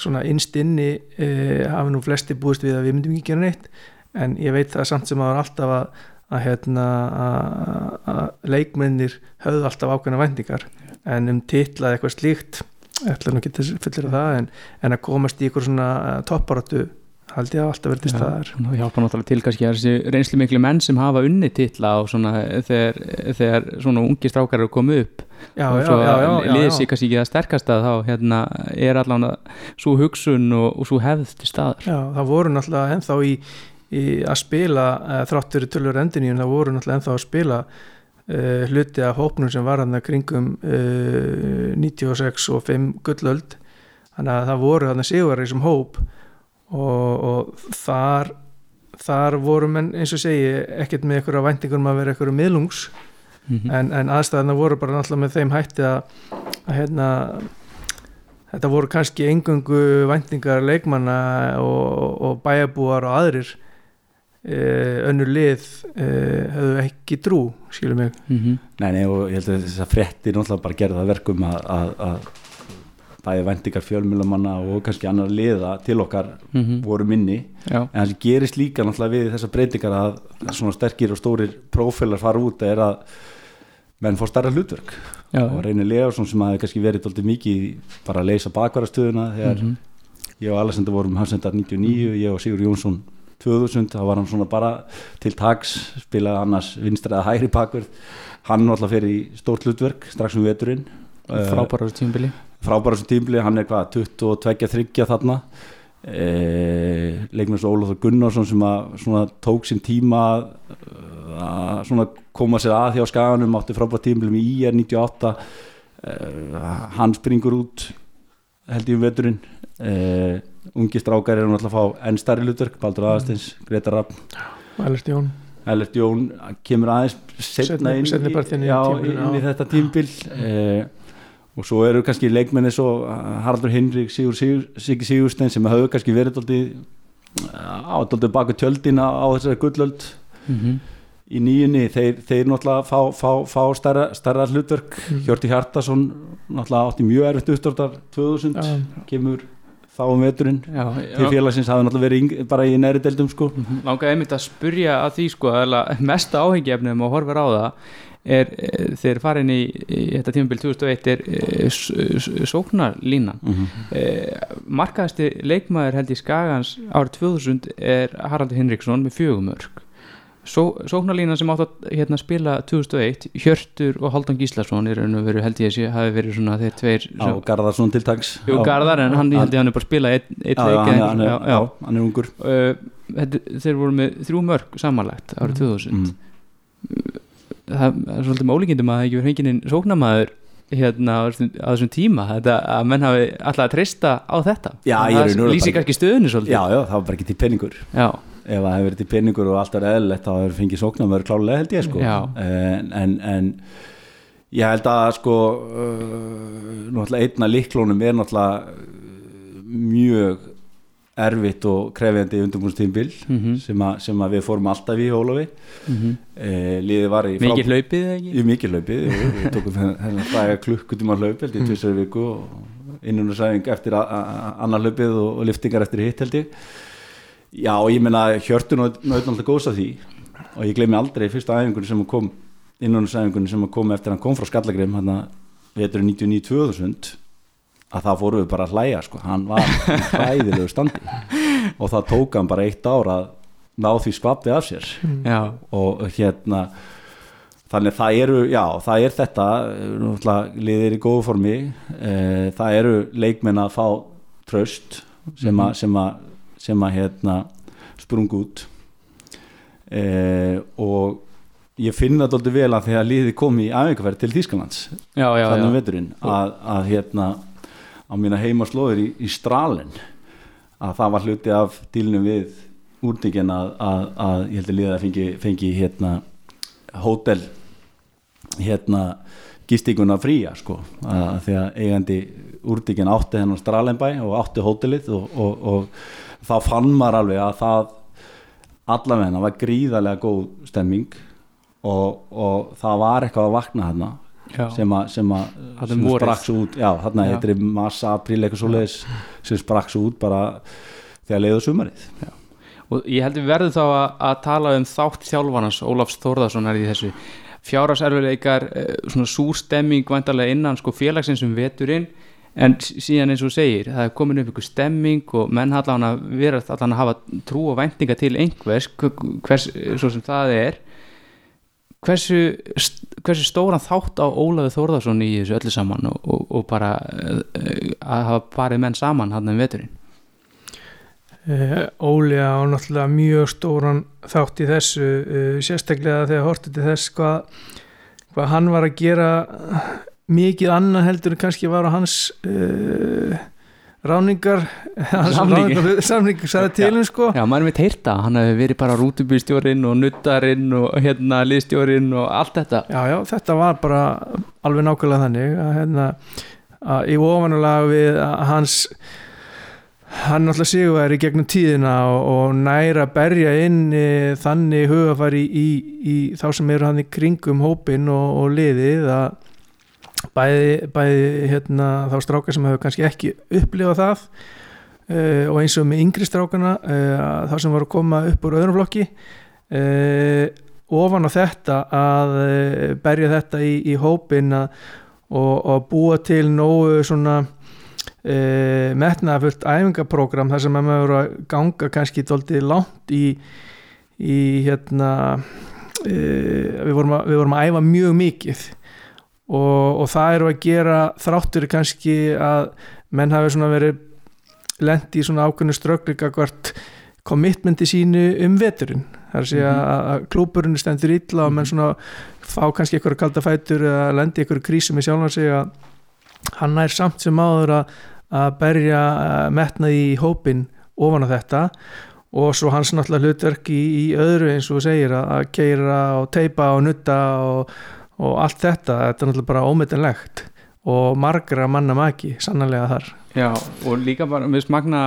S7: svona innst inni e, hafi nú flesti búist við að við myndum ekki gera neitt en ég veit það samt sem að það var alltaf að, að hérna að, leikmennir höfðu alltaf ákveðna vendingar en um titlað eitthvað slíkt ætla nú ekki fullir af það en, en að komast í eitthvað svona topparáttu held ég að alltaf verið til staðar
S2: og hjálpa náttúrulega til kannski að þessi reynslu miklu menn sem hafa unni titla og svona þegar, þegar svona ungi strákar eru komið upp
S7: já,
S2: og svo
S7: já.
S2: sér kannski ekki að sterkast að þá hérna, er allan svo hugsun og, og svo hefð til staðar
S7: Já, það voru náttúrulega ennþá í, í að spila uh, þrátt fyrir tölur endinni en það voru náttúrulega ennþá að spila uh, hluti af hópnum sem var hann kringum uh, 96 og 5 gullöld. Þannig að það voru hann sigur í þessum hóp og, og þar þar voru menn eins og segi ekkert með einhverja væntingur um að vera einhverju miðlungs.
S2: Mm
S7: en, en aðstæðana voru bara náttúrulega með þeim hætti að, að hérna þetta voru kannski engungu væntingar leikmanna og, og bæjabúar og aðrir önnur lið e, höfðu ekki trú skilur mig
S2: -hmm.
S6: Nei, nei, og ég held að þess að fréttir náttúrulega bara gerða verkum að, að, að bæði vendingar fjölmjölumanna og kannski annar liða til okkar
S2: Mhm.
S6: voru minni
S2: Já,
S6: en það sem gerist líka náttúrulega við þessar breytingar að svona sterkir og stórir prófélar fara út er að menn fá starra hlutverk
S2: já,
S6: og Reynir Learsson sem hafi kannski verið doldið mikið í bara að leysa bakvarastöðuna þegar
S2: Mhm.
S6: ég og Alessandur vorum hansendar 99, ég og Sigur Jónsson 2000, þá var hann svona bara til tags, spilaði annars vinstra eða hægri bakverð hann náttúrulega fyrir í stórt hlutverk strax um veturinn.
S2: Frábæra þessu tímbili
S6: frábæra sem tímli, hann er hvað 22-30 þarna. E, leiknum svo Ólafur Gunnarsson sem að svona tók sinn tíma að svona koma sér að hjá skaganum átti frábæra tímli með IR 98 e, hann springur út held ég um veturinn. E, ungi strákar eru náttúrulega að fá enn stærri hlutverk, Baldur Aðarsteins, Greta Rapp
S7: Ælert Jón.
S6: Ellert Jón kemur aðeins setna inn, í-
S7: partinn í
S6: já,
S7: tímabilinu,
S6: inn í þetta tímbil eh, og svo eru kannski leikmenni svo Haraldur Hinrik, Sigur, Sigur, Sigur Sigurstein sem hafðu kannski verið dóldi á dóldi baku tjöldina á þessari gullöld.
S2: Mhm.
S6: í nýjunni, þeir, þeir náttúrulega fá, fá, fá stærra, stærra hlutverk.
S7: Mhm.
S6: Hjörti Hjartason náttúrulega átti mjög erfitt uppstórtar 2000
S7: Já.
S6: kemur þá um veturinn.
S2: Já,
S6: til
S2: já.
S6: félagsins hafði náttúrulega verið yng- bara í næri deildum sko.
S2: Langaði einmitt að spurja að því sko að mesta áhengjefnum og horfir á það er e, þegar farin í, í þetta tímabil 2001 er e, s- sóknarlínan.
S6: Mm -hmm.
S2: e, markaðasti leikmaður held í Skagans árið 2000 er Haraldur Hinriksson með fjögumörk Só, sóknarlínan sem átt að hérna, spila 2001, Hjörtur og Haldan Gíslason er raun og veru held ég að sé hafi verið svona þeir tveir
S6: á Garðarsson tiltags
S2: Jú, Garðar, en hann, held ég að hann er bara að spila eitt, leik
S6: hann, er- ungur.
S2: Uh, þeir voru með þrjú mörg samanlagt árið 2000
S6: mm.
S2: það er svolítið með ólíkindum að það ekki verið fenginin sóknarmæður hérna á þessum, á tíma. Þetta, að menn hafi alltaf að treysta á þetta.
S6: Já,
S2: Það lýsir kannski stöðunni svolítið.
S6: Já, já, það var bara ekki til peningur.
S2: Já,
S6: ef það hefur verið til peningur og allt er eðlilegt þá hefur fengið sóknarmöður klálega held ég sko. En, en, en ég held að sko uh, náttúrulega einna líklónum er náttúrulega mjög erfitt og krefjandi undirbúnstímbil
S2: Mhm.
S6: sem, að- sem að við fórum alltaf í Ólofi
S2: mm
S6: eh, liðið var í
S2: mikið hlaupið eða ekki?
S6: Í mikið hlaupið jú, við tókum þennan fræga klukkutíma hlaup held ég tvisar viku og innunarsæðing eftir a- a- a- annar hlaupið og, og liftingar eftir hitt held ég já og ég meina hjörtun og náttúrulega góðs af því. Og ég gleymi aldrei fyrsta æfingunni sem kom innunarsæðingunni sem kom eftir hann kom frá Skallagrim hann að vetur 99-2000 að það fóru við bara að hlæja sko. hann var í hræðilegu standi. Og það tók hann bara eitt ár að ná því skvapið af sér.
S2: Já,
S6: og hérna þannig það eru, já, það er þetta liðir í góðu formi. Eh, það eru leikmenn að fá tröst sem að, sem að, að hérna sprung út. Eh, og ég finn það doldið vel að þegar liði kom í æfingarferð til Þýskalands þannig um veturinn að, að hérna á mína heimaslóðir í, í Stralen að það var hluti af dílnum við úrdíkinn að, að, að ég held að liða fengi, fengi hérna hótel hérna gistinguna fría sko. Að því að eigandi úrdíkinn átti hennar Stralenbæ og átti hótelið og, og, og þá fann maður alveg að það allavegna var gríðarlega góð stemming og, og það var eitthvað að vakna hérna
S2: Já.
S6: sem að sem að
S2: um
S6: sem
S2: vorið.
S6: sprakk svo út, já, þarna
S2: Já.
S6: heitir massa apríl eitthvað svoleiðis sem sprakk svo út bara þegar leiðu sumarið
S2: og ég held við verðum þá að, að tala um þátt þjálfarnas Ólafs Þórðarssonar í þessu fjárhagserfileikar, eh, svona súrstemming vantarlega innan sko félagsins um veturinn en síðan eins og segir það er komin upp ykkur stemming og menn allan að vera allan að hafa trú og væntinga til einhvers, hver- hvers svo sem það er. Hversu, hversu stóran þátt á Ólafur Þórðarsson í þessu öllu saman og, og, og bara eh, að hafa barið menn saman hann um veturinn?
S7: Uh, Óli á náttúrulega mjög stóran þátt í þessu uh, sérstaklega þegar hortið til þess hvað, hvað hann var að gera mikið annað heldur kannski var á hans uh, ráningar samningur sagði til um sko.
S2: Já, maður er mitt heyrta, hann hefði verið bara rútubýrstjórinn og nuttarinn og hérna liðstjórinn og allt þetta.
S7: Já, já, þetta var bara alveg nákvæmlega þannig að, hérna, að í ofanulega við hans hann náttúrulega sigurværi gegnum tíðina og, og næra berja inn e, þannig hugafæri í, í, í þá sem eru hann í kringum hópin og, og liðið að bæði, bæði hérna, þá strákar sem hefur kannski ekki upplifað það e, og eins og með yngri strákana e, þá sem voru að koma upp úr öðrum flokki e, ofan á þetta að berja þetta í, í hópin að, og, og búa til nógu svona metnaðafullt æfingaprógram þar sem að maður voru að ganga kannski dóltið langt í, í hérna við, vorum að, við vorum að æfa mjög mikið og, og það eru að gera þráttur kannski að menn hafi svona verið lendi í svona ákveðnu ströggleika hvort commitmenti sínu um veturinn. Það er að að klúburinn stendur illa og menn svona fá kannski eitthvað kalda fætur eða lendi eitthvað krísu með sjálfan sig að hann er samt sem áður að, að berja eh, metnað í hópin ofan á þetta. Og svo hans náttúrulega hlutverk í, í öðru eins og segir að keira og teipa og nutta og, og allt þetta, þetta er náttúrulega bara ómetanlegt. Og margra manna maki sannlega þar.
S2: Já, og líka bara með smagna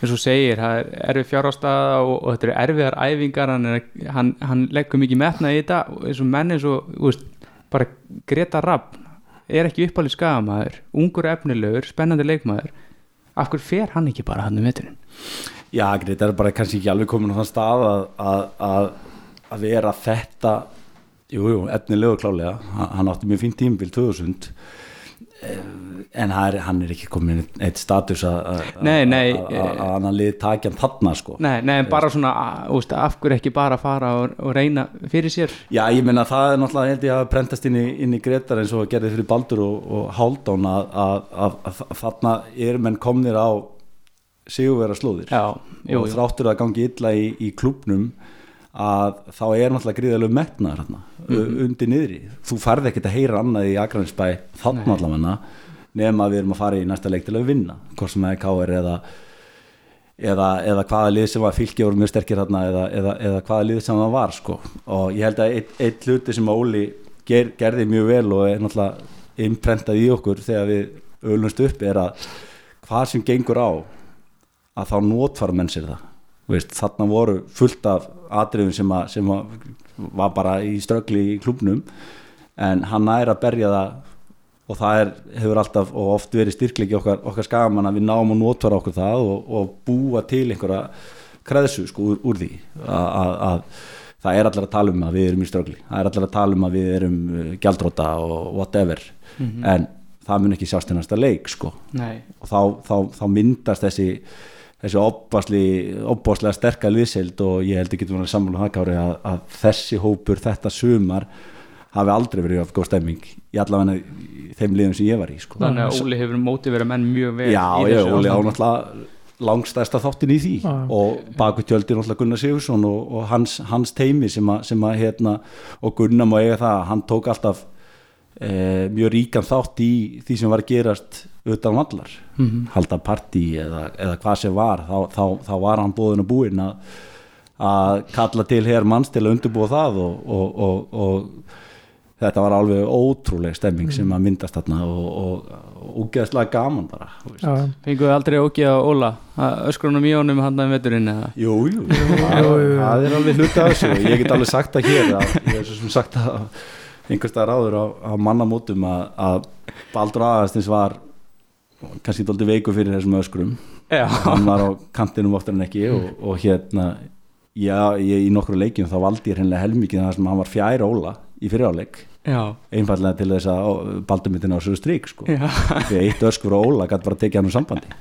S2: eins og segir, það er erfið fjárhástaða og, og þetta eru erfiðar æfingar. Hann, er, hann, hann leggur mikið metna í þetta og eins og menn eins og þú veist, bara Greta Rapp er ekki uppálið skagamæður, ungur efnilegur spennandi leikmaður. Af hverju fer hann ekki bara hann um veturinn?
S6: Já, þetta er bara kannski ekki alveg komin á þann stað að, að, að, að vera þetta jú, jú, efnilegu klálega hann átti mjög fínt tímabil 2000 en hann er, hann er ekki komin eitt status að- að lið takja hann þarna sko.
S2: Nei, nei, en bara svona, veist, af hverju ekki bara fara og, og reyna fyrir sér?
S6: Já, ég meina það er náttúrulega held ég að prentast inn í, inn í Gretar eins og gerði fyrir Baldur og, og Haldón að, þarna er menn komnir á sigurvera slóðir
S2: Já, jú,
S6: og þráttur að gangi illa í, í klubnum að þá er náttúrulega gríðalegu metnaður hérna,
S2: Mhm.
S6: undir niðri þú færð ekkert að heyra annað í Akransbæ þarna allavega nema að við erum að fara í næsta leik til að vinna hvort sem það er KR eða eða, eða hvaða lið sem var voru mjög sterkir þarna eða, eða, eða hvaða lið sem það var sko. og ég held að eitt hluti sem Óli ger, gerði mjög vel og er náttúrulega imprentað í okkur þegar við ölumst upp er að hvað sem gengur á að þá notfara menn sér það veist, þarna voru fullt af atriðum sem, að, sem að var bara í ströggli í klubnum en hann er að berja það og það er, hefur alltaf og oft verið styrklegi okkar, okkar skagamann að við náum að notfara okkur það og, og búa til einhverja kreðsu sko úr, úr því. Að, að, að það er allir að tala um að við erum í ströggli. Það er allir að tala um að við erum uh, gjaldróta og whatever. En það mun ekki sjást næsta leik sko.
S2: Nei,
S6: og þá, þá, þá myndast þessi þessi opbáslega sterka liðsild og ég held ekki að vera sammála um það Kári að, að þessi hópur þetta sumar hafi aldrei verið af góð stemming í allavega í þeim liðum sem ég var í sko.
S2: þannig að Óli hefur mótið verið menn mjög vel
S6: Já,
S2: þessu
S6: Óli á náttúrulega langstæsta þáttin í því
S7: Já.
S6: og baku tjöldi náttúrulega Gunnar Sigursson og, og hans, hans teimi sem að, sem að hérna, og Gunnar má eiga það hann tók alltaf e, mjög ríkan þátt í því sem var að gerast utan vallar.
S2: Mhm.
S6: halda partí eða, eða hvað sem var þá, þá, þá var hann búðin að búin að, að kalla til hér manns til að undirbúa það og, og, og, og þetta var alveg ótrúleg stemming sem að myndast þarna og, og, og úgeðslega gaman bara.
S7: Já,
S2: Fenguðu aldrei á Óla? Öskrunum í honum hann að veturinn eða?
S6: Jú, jú, það, er alveg hluti af þessu. Og ég get alveg sagt það hér að, ég hef svo sem sagt það einhvers staðar áður á, á mannamótum að, að Baldur Aðastins var kannski dóldi veiku fyrir þessum öskrum.
S2: Já,
S6: hann var á kantinum oftar en ekki og, og hérna já, ég, í nokkru leikjum þá valdi ég hreinlega helmikið þar sem hann var fjær Óla í fyriráleik einfallega til þess að ó, Baldur myndi ná sér strík sko. því eitt öskur og Óla gæti bara tekið hann úr sambandi.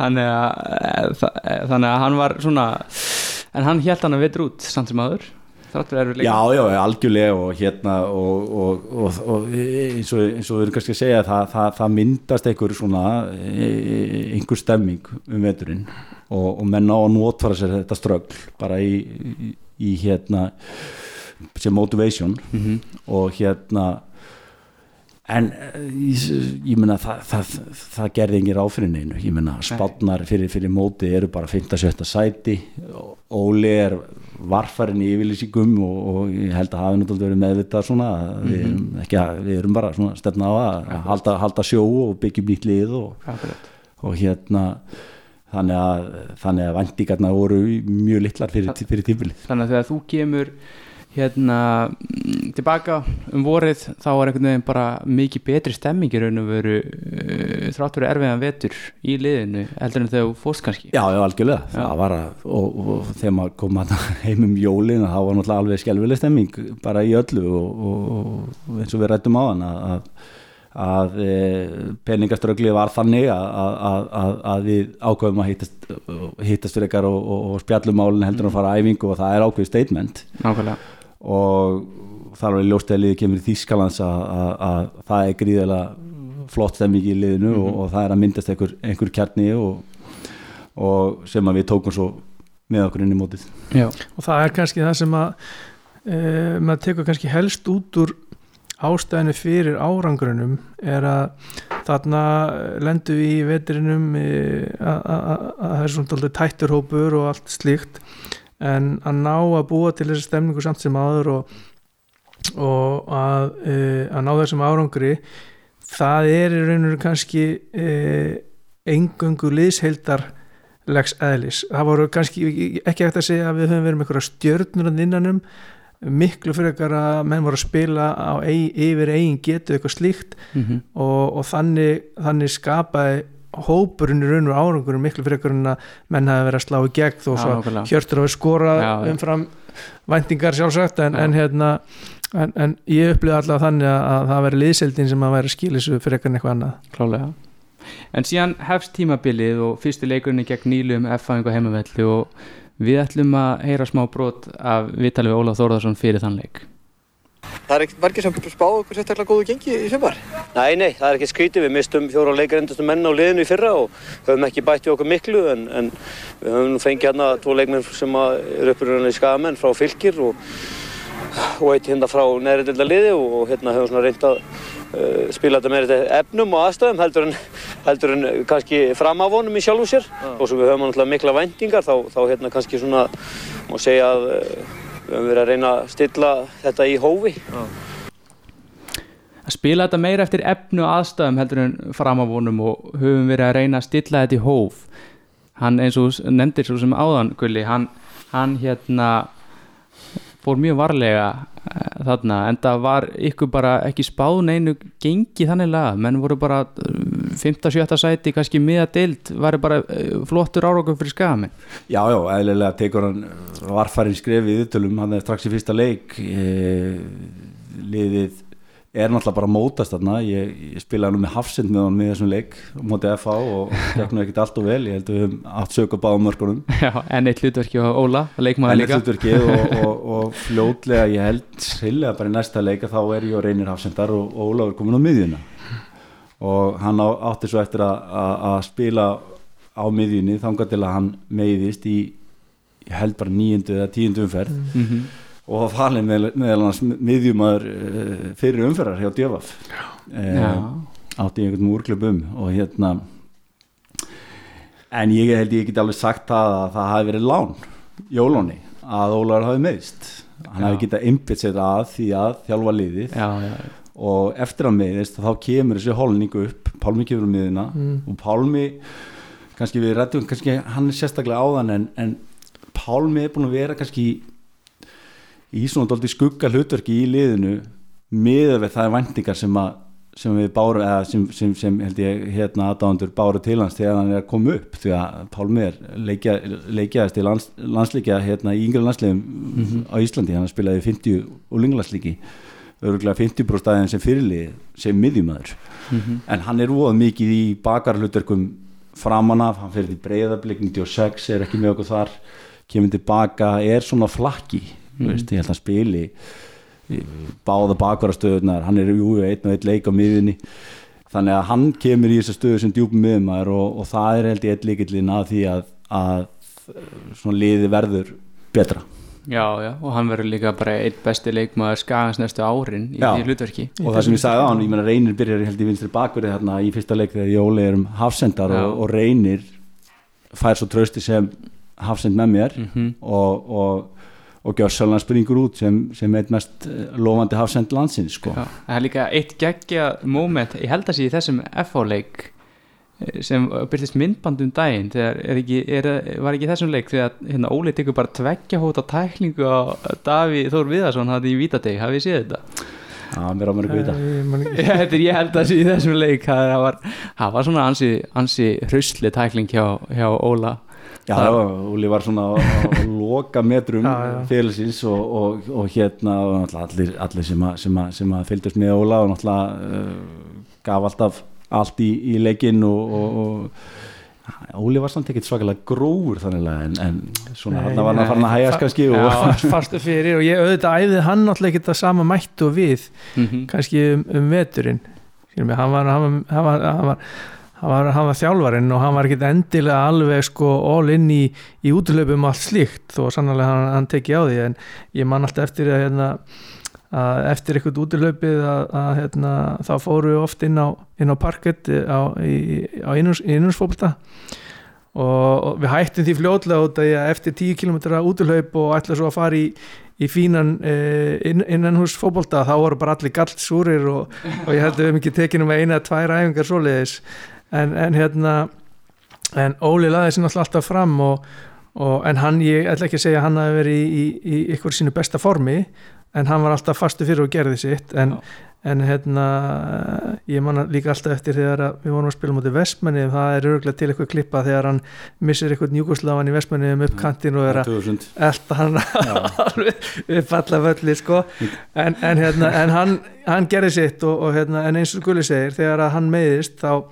S2: Þannig að, eh, eh, þannig að hann var svona en hann held hann að vetur út samt sem aður þráttur erfið leik
S6: Já, já, algjörlega og hérna og, og, og, og eins, og, eins og við erum kannski að segja það, það, það myndast einhver svona e- einhver stemming um veturinn og, og menn á að notfara sér þetta ströggl bara í, í, í hérna sem motivation
S2: Mhm.
S6: og hérna en eh, ég, ég meina það, það, það gerði engin ráð fyrir neinu. Ég meina spátnar fyrir, fyrir móti eru bara 5-7 sæti. Óli er varfarinn í yfirlýsingum og, og ég held að hafi náttúrulega verið meðvitað svona að við, erum ekki við erum bara svona stefna á að halda, halda sjó og byggjum nýtt lið og,
S2: Akkurat.
S6: og hérna þannig að, að vendingarna voru mjög litlar fyrir, fyrir tímbilið
S2: Þannig að þegar þú kemur hérna tilbaka um vorið þá var einhvern veginn bara mikið betri stemming í raun og veru uh, þráttur erfiðan vetur í liðinu heldur en þegar þú fórst kannski.
S6: Já, já, algjörlega,
S2: Já.
S6: það var að og, og þegar maður kom að *laughs* heim um jólin þá var náttúrulega alveg skelvileg stemming bara í öllu og, og, eins og við rættum á hann að, að, að e, peningaströggli var þannig að, að, að, að við ákveðum að hittast fyrir ykkar og, og, og spjallum málin heldur en að fara æfingu og það er ákveð statement.
S2: Nákvæmlega
S6: og það er alveg ljóst að liðið kemur í Þýskalands að, að, að það er gríðilega flott stemming í liðinu og, og það er að myndast einhver, einhver kjarni og, og sem að við tókum svo með okkur inn í mótið.
S2: Já,
S7: og það er kannski það sem að e, maður tekur kannski helst út úr ástæðinu fyrir árangrunum er að þarna lendu við í vetrinum e, að að- að- að það er svona tætturhópur og allt slíkt en að ná að búa til þessi stemningu samt sem áður og, og að, e, að ná þessum árangri það er í rauninu kannski e, engöngu liðsheildar legs eðlis. Það voru kannski ekki eftir að segja að við höfum verið með einhverja stjörnur að innanum, miklu fyrir ekkar að menn voru að spila á yfir eigin getu eitthvað slíkt
S2: mm
S7: og, og þannig, þannig skapaði hópurinn í raun og árangurum miklu fyrir ekkar en að menn hafi verið að slá í gegn
S2: Já,
S7: svo hjörtur að við skorað umfram væntingar sjálfsagt en, en hérna en, en ég upplýði alltaf þannig að, að það veri liðseldin sem að væri skilissu fyrir eitthvað eitthvað annað.
S2: Klálega en síðan hefst tímabilið og fyrsti leikurinn gegn nýlum F-fæðing og heimavelli og við ætlum að heyra smá brot af viðtalið við Ólaf Þórðarsson fyrir þann leik
S8: Það er ekkert margir sem spáðu okkur sérstaklega góðu gengi í sumar?
S9: Nei, nei, það er ekki skrítið. Við mistum fjóra leikarendastum menn á liðinu í fyrra og höfum ekki bætt í okkur miklu en, en við höfum fengið hérna tvo leikmenn sem eru uppurinn í skagamenn frá fylgir og, og eitt hérna frá neðri delta liði og hérna höfum svona reynd að uh, spila þetta með þetta efnum og aðstöðum heldur en, heldur en kannski fram af honum í sjálfu sér ah. og svo við höfum mikla vendingar þá, þá hérna kannski svona má segja að uh, við höfum verið að reyna að stilla þetta í hófi Já.
S2: að spila þetta meira eftir efnu aðstæðum heldur en framavonum og höfum verið að reyna að stilla þetta í hóf hann eins og nefndir svo sem áðan Gulli, hann, hann hérna fór mjög varlega eh, þarna en það var ykkur bara ekki spáð neinu gengi þannig laga menn voru bara 5-7 eh, sæti kannski miða deilt var bara eh, flottur áraugum fyrir skami
S6: Já, já, eðlilega tekur hann varfærin skrefið ytturlum, hann er strax í fyrsta leik liðið er náttúrulega bara mótast þarna. Ég, ég spilaði nú með Hafsind með hann með þessum leik mótið FH og *laughs* gekk nú ekkert allt og vel. Ég held að við höfum átt sög að báða mörgunum
S2: Já, en eitt hlutverki á Óla leikmaður líka
S6: En eitt hlutverki og, *laughs* og, og fljótlega ég held sérlega bara í næsta leika þá er ég og reynir Hafsindar og, og Óla er komin á miðjuna. Og hann á, átti svo eftir að spila á miðjunni þangar til að hann meiðist í ég held bara nýjundu eða tíundu umferð. Mm -hmm og með, meðal hans miðjumæður uh, fyrir umferðar hjá Djöfaf uh, átti einhvern múrklub um og hérna en ég held ég ekki alveg sagt það að það hafi verið lán jólóni að Ólar hafi meðist hann hafi getað einbitt sér að því að þjálfa liðið
S2: já, já, já.
S6: og eftir að meðist þá kemur þessi holningu upp Pálmi kemur um miðina mm. og Pálmi kannski við rættum kannski hann er sérstaklega áðan en, en Pálmi er búin að vera kannski í svona doldi skugga hlutverki í liðinu miða við það er vendingar sem, að, sem við báru eða sem, sem, sem held ég hérna aðdándur báru til hans þegar hann er að koma upp því að Pálmi er leikja, leikjaðist í lands, landsleikja hérna í yngre landsleikjum mm -hmm. á Íslandi hann spilaði 50 og linglandsleiki öruglega 50 bróstæðin sem fyrirlið sem miðjumæður mm -hmm. en hann er óð mikið í bakarhlutverkum framan af, hann fyrir því breyðarblik 96 er ekki með okkur þar kemur tilbaka, er svona flakki mm. veist, ég held að spili báða bakvarastöðunar hann er jú einn og einn leik á miðunni þannig að hann kemur í þessa stöðu sem djúpum miðumæður og, og það er held ég einn líkillin að því að, að svona liði verður betra.
S2: Já, já, og hann verður líka bara einn besti leikmaður skagans næstu árin í já, því hlutverki.
S6: Og það sem ég sagði á hann, ég menna Reynir byrjar held ég vinstri bakverði þarna í fyrsta leik þegar Jóli er um hafsendar og, og Reynir fær svo trösti sem hafsend með mér mm -hmm. og, og og Gjörssalna springur út sem, sem eitt mest eh, lofandi hafsend landsins sko. Já,
S2: það er líka eitt geggja móment, ég held að sé í þessum FH-leik eh, sem byrjast myndbandum daginn þegar er ekki, er, var ekki þessum leik þegar hérna, Óli tekur bara tveggja hóta tæklingu á Daví Þór Viðarsson hann í Vítadeg, hafið þið séð þetta?
S6: Já, mér á mér ekki
S2: vita Þetta er ég held að sé í þessum leik það var, það var svona ansi, ansi hrausli tækling hjá, hjá Óla
S6: Já, Úli var svona á, á loka metrum *laughs* félagsins og, og, og hérna og allir, allir sem, a, sem, a, sem að fylgdast með Óla og náttúrulega uh, gaf alltaf allt í, í leikinn og, og Óli var samt ekkert svakalega gróður þannig en, en svona hann var hann að fara að hægast kannski
S7: Já, fastu fyrir og ég auðvitað æðið hann náttúrulega ekki það sama mætt og við mm -hmm. kannski um, um veturinn hann var, hann var, hann var, hann var var, hann var þjálfarinn og hann var ekkit endilega alveg sko all inn í, í útlöpum allt slíkt þó sannlega hann, hann teki á því en ég man alltaf eftir að, hérna, að eftir eitthvað útlöpið að, að hérna, þá fóru oft inn á, inn á parkett á, á innúrsfólta og, og við hættum því fljóðlega út að eftir 10 km útlöp og ætla svo að fara í í fínan eh, inn, innan hús fókbólta þá voru bara allir gallt súrir og, og ég held að við hefum ekki tekið um eina, tvær æfingar svoleiðis en, en hérna en Óli laði sér náttúrulega alltaf fram og, og, en hann, ég ætla ekki að segja hann hafi verið í, í, í ykkur sínu besta formi en hann var alltaf fastu fyrir og gerði sitt en, en hérna ég man líka alltaf eftir þegar að við vorum að spila mútið Vestmenni það er örgulega til eitthvað klippa þegar hann missir eitthvað njúkoslavan í Vestmenni um upp kantinn og er að
S6: 2000.
S7: elda hann *laughs* alveg upp alla völli sko. en, en, hérna, en hann, hann gerði sitt og, og hérna, en eins og Gulli segir þegar að hann meiðist þá,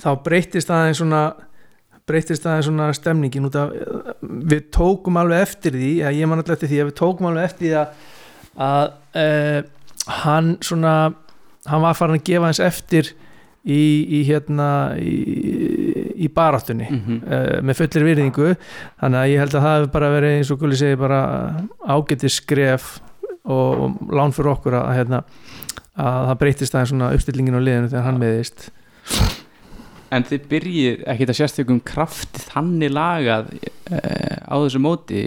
S7: þá breytist aðeins svona breytist aðeins svona stemningin út af við tókum alveg eftir því að ég man alltaf eftir því að við tókum alveg eftir því að, að uh, hann svona hann var farin að gefa hans eftir í, í hérna í, í baráttunni
S2: Mhm.
S7: uh, með fullir virðingu þannig að ég held að það hefur bara verið eins og Gulli segi bara ágætið skref og, og lán fyrir okkur að, hérna, að það breytist aðeins svona uppstillingin á liðinu þegar hann meðist
S2: En þið byrjið ekkert að sérstökum krafti þannig lagað uh, á þessu móti.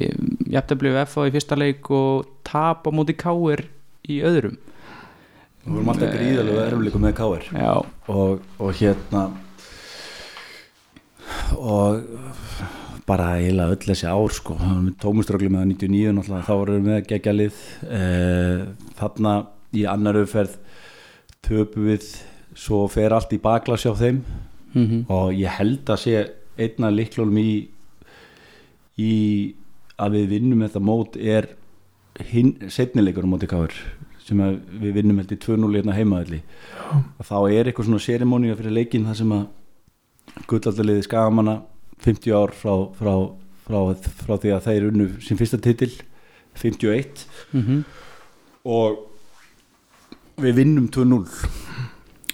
S2: Jafntöflið FA í fyrsta leik og tap á móti káir í öðrum.
S6: Við vorum alltaf gríðalegu erflikum með Káir
S2: Já,
S6: og, og hérna og bara eiginlega öll þessi ár sko, tómuströgglu með 99 náttúrulega, þá vorum við með geggjalið eh, þarna í annar umferð töpu við svo fer allt í baklas hjá þeim
S2: mm
S6: og ég held að sé einna líklunum í í að við vinnum þetta mót er á móti káður sem við vinnum held í 2-0 hérna heimaðalli og þá er eitthvað svona sérimónia fyrir leikin þar sem að gullaldaliði skagamanna 50 ár frá, frá, frá, frá því að þeir unnu sin fyrsta titil 51
S2: mm
S6: og við vinnum 2-0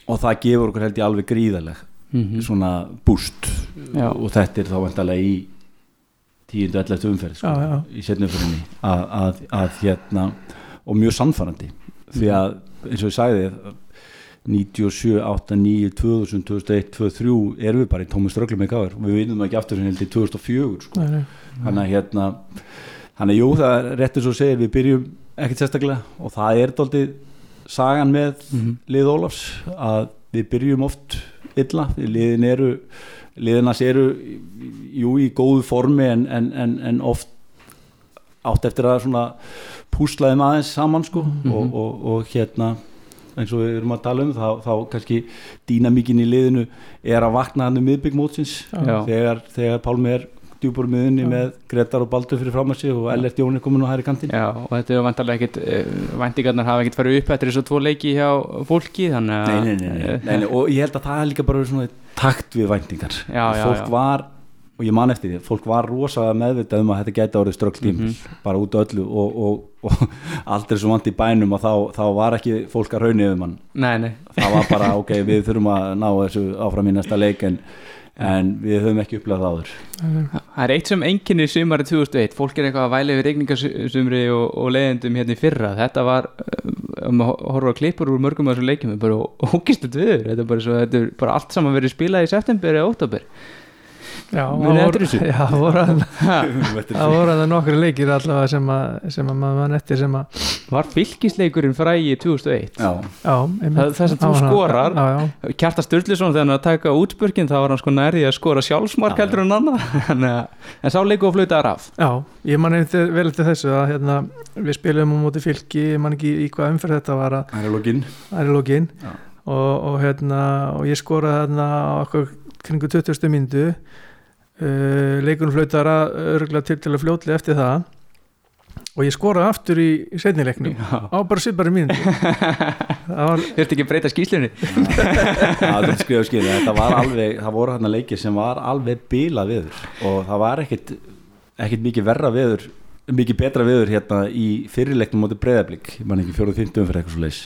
S6: og það gefur okkur held ég alveg gríðaleg
S2: Mhm.
S6: svona búst
S2: Já.
S6: og þetta er þá vantarlega í 10-11 umferð sko,
S7: Já, já.
S6: í setnumferðinni að, að, að hérna og mjög sannfærandi því að eins og ég sagði 97, 8, 9, 2000 2001, 2003 erum við bara í tómi ströglum með gáður og við vinnum ekki aftur sem heldur 2004 sko.
S7: Nei, nei.
S6: þannig að hérna þannig að jú það er rétt eins og segir við byrjum ekkert sérstaklega og það er doldið sagan með
S2: Mhm.
S6: lið Ólafs að við byrjum oft illa, liðin eru liðinas eru jú í góðu formi en, en, en, en oft átt eftir að svona púslaðum aðeins saman sko. Og, og, og hérna eins og við erum að tala um þá, þá kannski dýnamíkin í liðinu er að vakna hann um miðbyggmótsins þegar, þegar Pálmi er djúpur miðunni með Gretar og Baldur fyrir sig og Ellert Jón er komin á hæri kantinn.
S2: Já, og þetta er vantarlega ekkit uh, væntingarnar hafa ekkit farið upp eftir þessu tvo leiki hjá fólki þannig að
S6: nei, nei, nei, nei, nei, nei, og ég held að það er líka bara svona takt við
S2: já,
S6: fólk
S2: já.
S6: var, og ég man eftir því fólk var rosa meðvitað um að þetta gæti árið ströggtímil
S2: Mhm.
S6: bara út af öllu og, og, og *laughs* aldrei svo vant í bænum og þá, þá var ekki fólk að raunni yfir mann.
S2: Nei, nei,
S6: það var bara *laughs* ok, við þurfum að ná þessu áfram í næsta leik en, en við höfum ekki upplegað það áður.
S2: Það er eitt sem enginni sumari 2001, fólk er eitthvað að væla yfir regningasumri og, og leiðendum hérna í fyrra, þetta var uh, um að horfa á klippur úr mörgum af þessum leikjum bara ógistut viður, þetta er bara, svo, þetta er bara allt saman verið spilað í september eða óttabur *laughs*
S7: Já, það voru, að- *laughs* það nokkru leikir allavega sem að, sem að maður mann eftir sem að
S2: Var fylgisleikurinn frægi 2001
S6: já,
S7: já,
S2: þess að þú
S7: Það var hann-
S2: skorar.
S7: já, já,
S2: Kjarta Sturluson þegar hann að taka útspörkin þá var hann sko nærði að skora sjálfsmark
S6: Já,
S2: heldur en annað. *laughs* Þannig að- en sá leiku og flauta af.
S7: Já, ég man eftir, vel eftir þessu að hérna, við spilum á móti fylki ég man ekki í hvað umferð þetta var að
S6: það er
S7: er í
S6: Já.
S7: og, og, hérna, og ég skoraði þarna á okkur kringu 20. myndu uh, leikunum flautar að örgulega til til að fljótlega eftir það. Og ég skoraði aftur í, í setnileiknum á bara það var *laughs*
S2: Þurfti ekki að breyta skýslunni *laughs*
S6: það er skrifa skil þetta var alveg, það voru hérna leikir sem var alveg bilað viður og það var ekkit ekkit mikið verra viður mikið betra viður hérna í fyrirleiknum móti breyðablík, ég man ekki fjóruð fymtum fyrir eitthvað svo leis,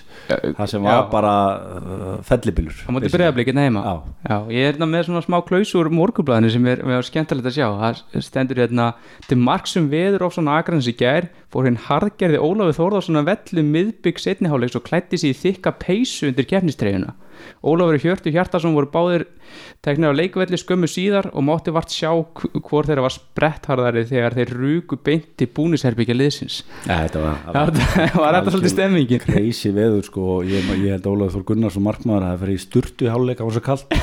S6: það sem var
S2: Já.
S6: bara uh, fellibilur
S2: á móti breyðablikin heima
S6: Já.
S2: Já, ég er hérna með svona smá klausur morgublaðinu sem er, er skemmtilegt að sjá. Það stendur hérna til marksum veður of svona agrans í gær fór hinn harðgerði Ólafur Þórðarsson að vellu miðbygg setniháleiks og klætti sig í þykka peysu undir keppnistreyjuna Ólafur Hjörtu Hjartarsson voru báðir teknir á leikvelli skömmu síðar og mátti vart sjá hv- hvor þeirra var sprettharðari þegar þeir rúku beint til búnisherbyggja liðsins.
S6: Ja, þetta var, *laughs*
S2: Það var þetta svolítið stemmingin
S6: crazy veður sko og ég, ég held Ólafur Þór Gunnarsson markmaður að það fyrir í sturtu í háluleik á þessu kallt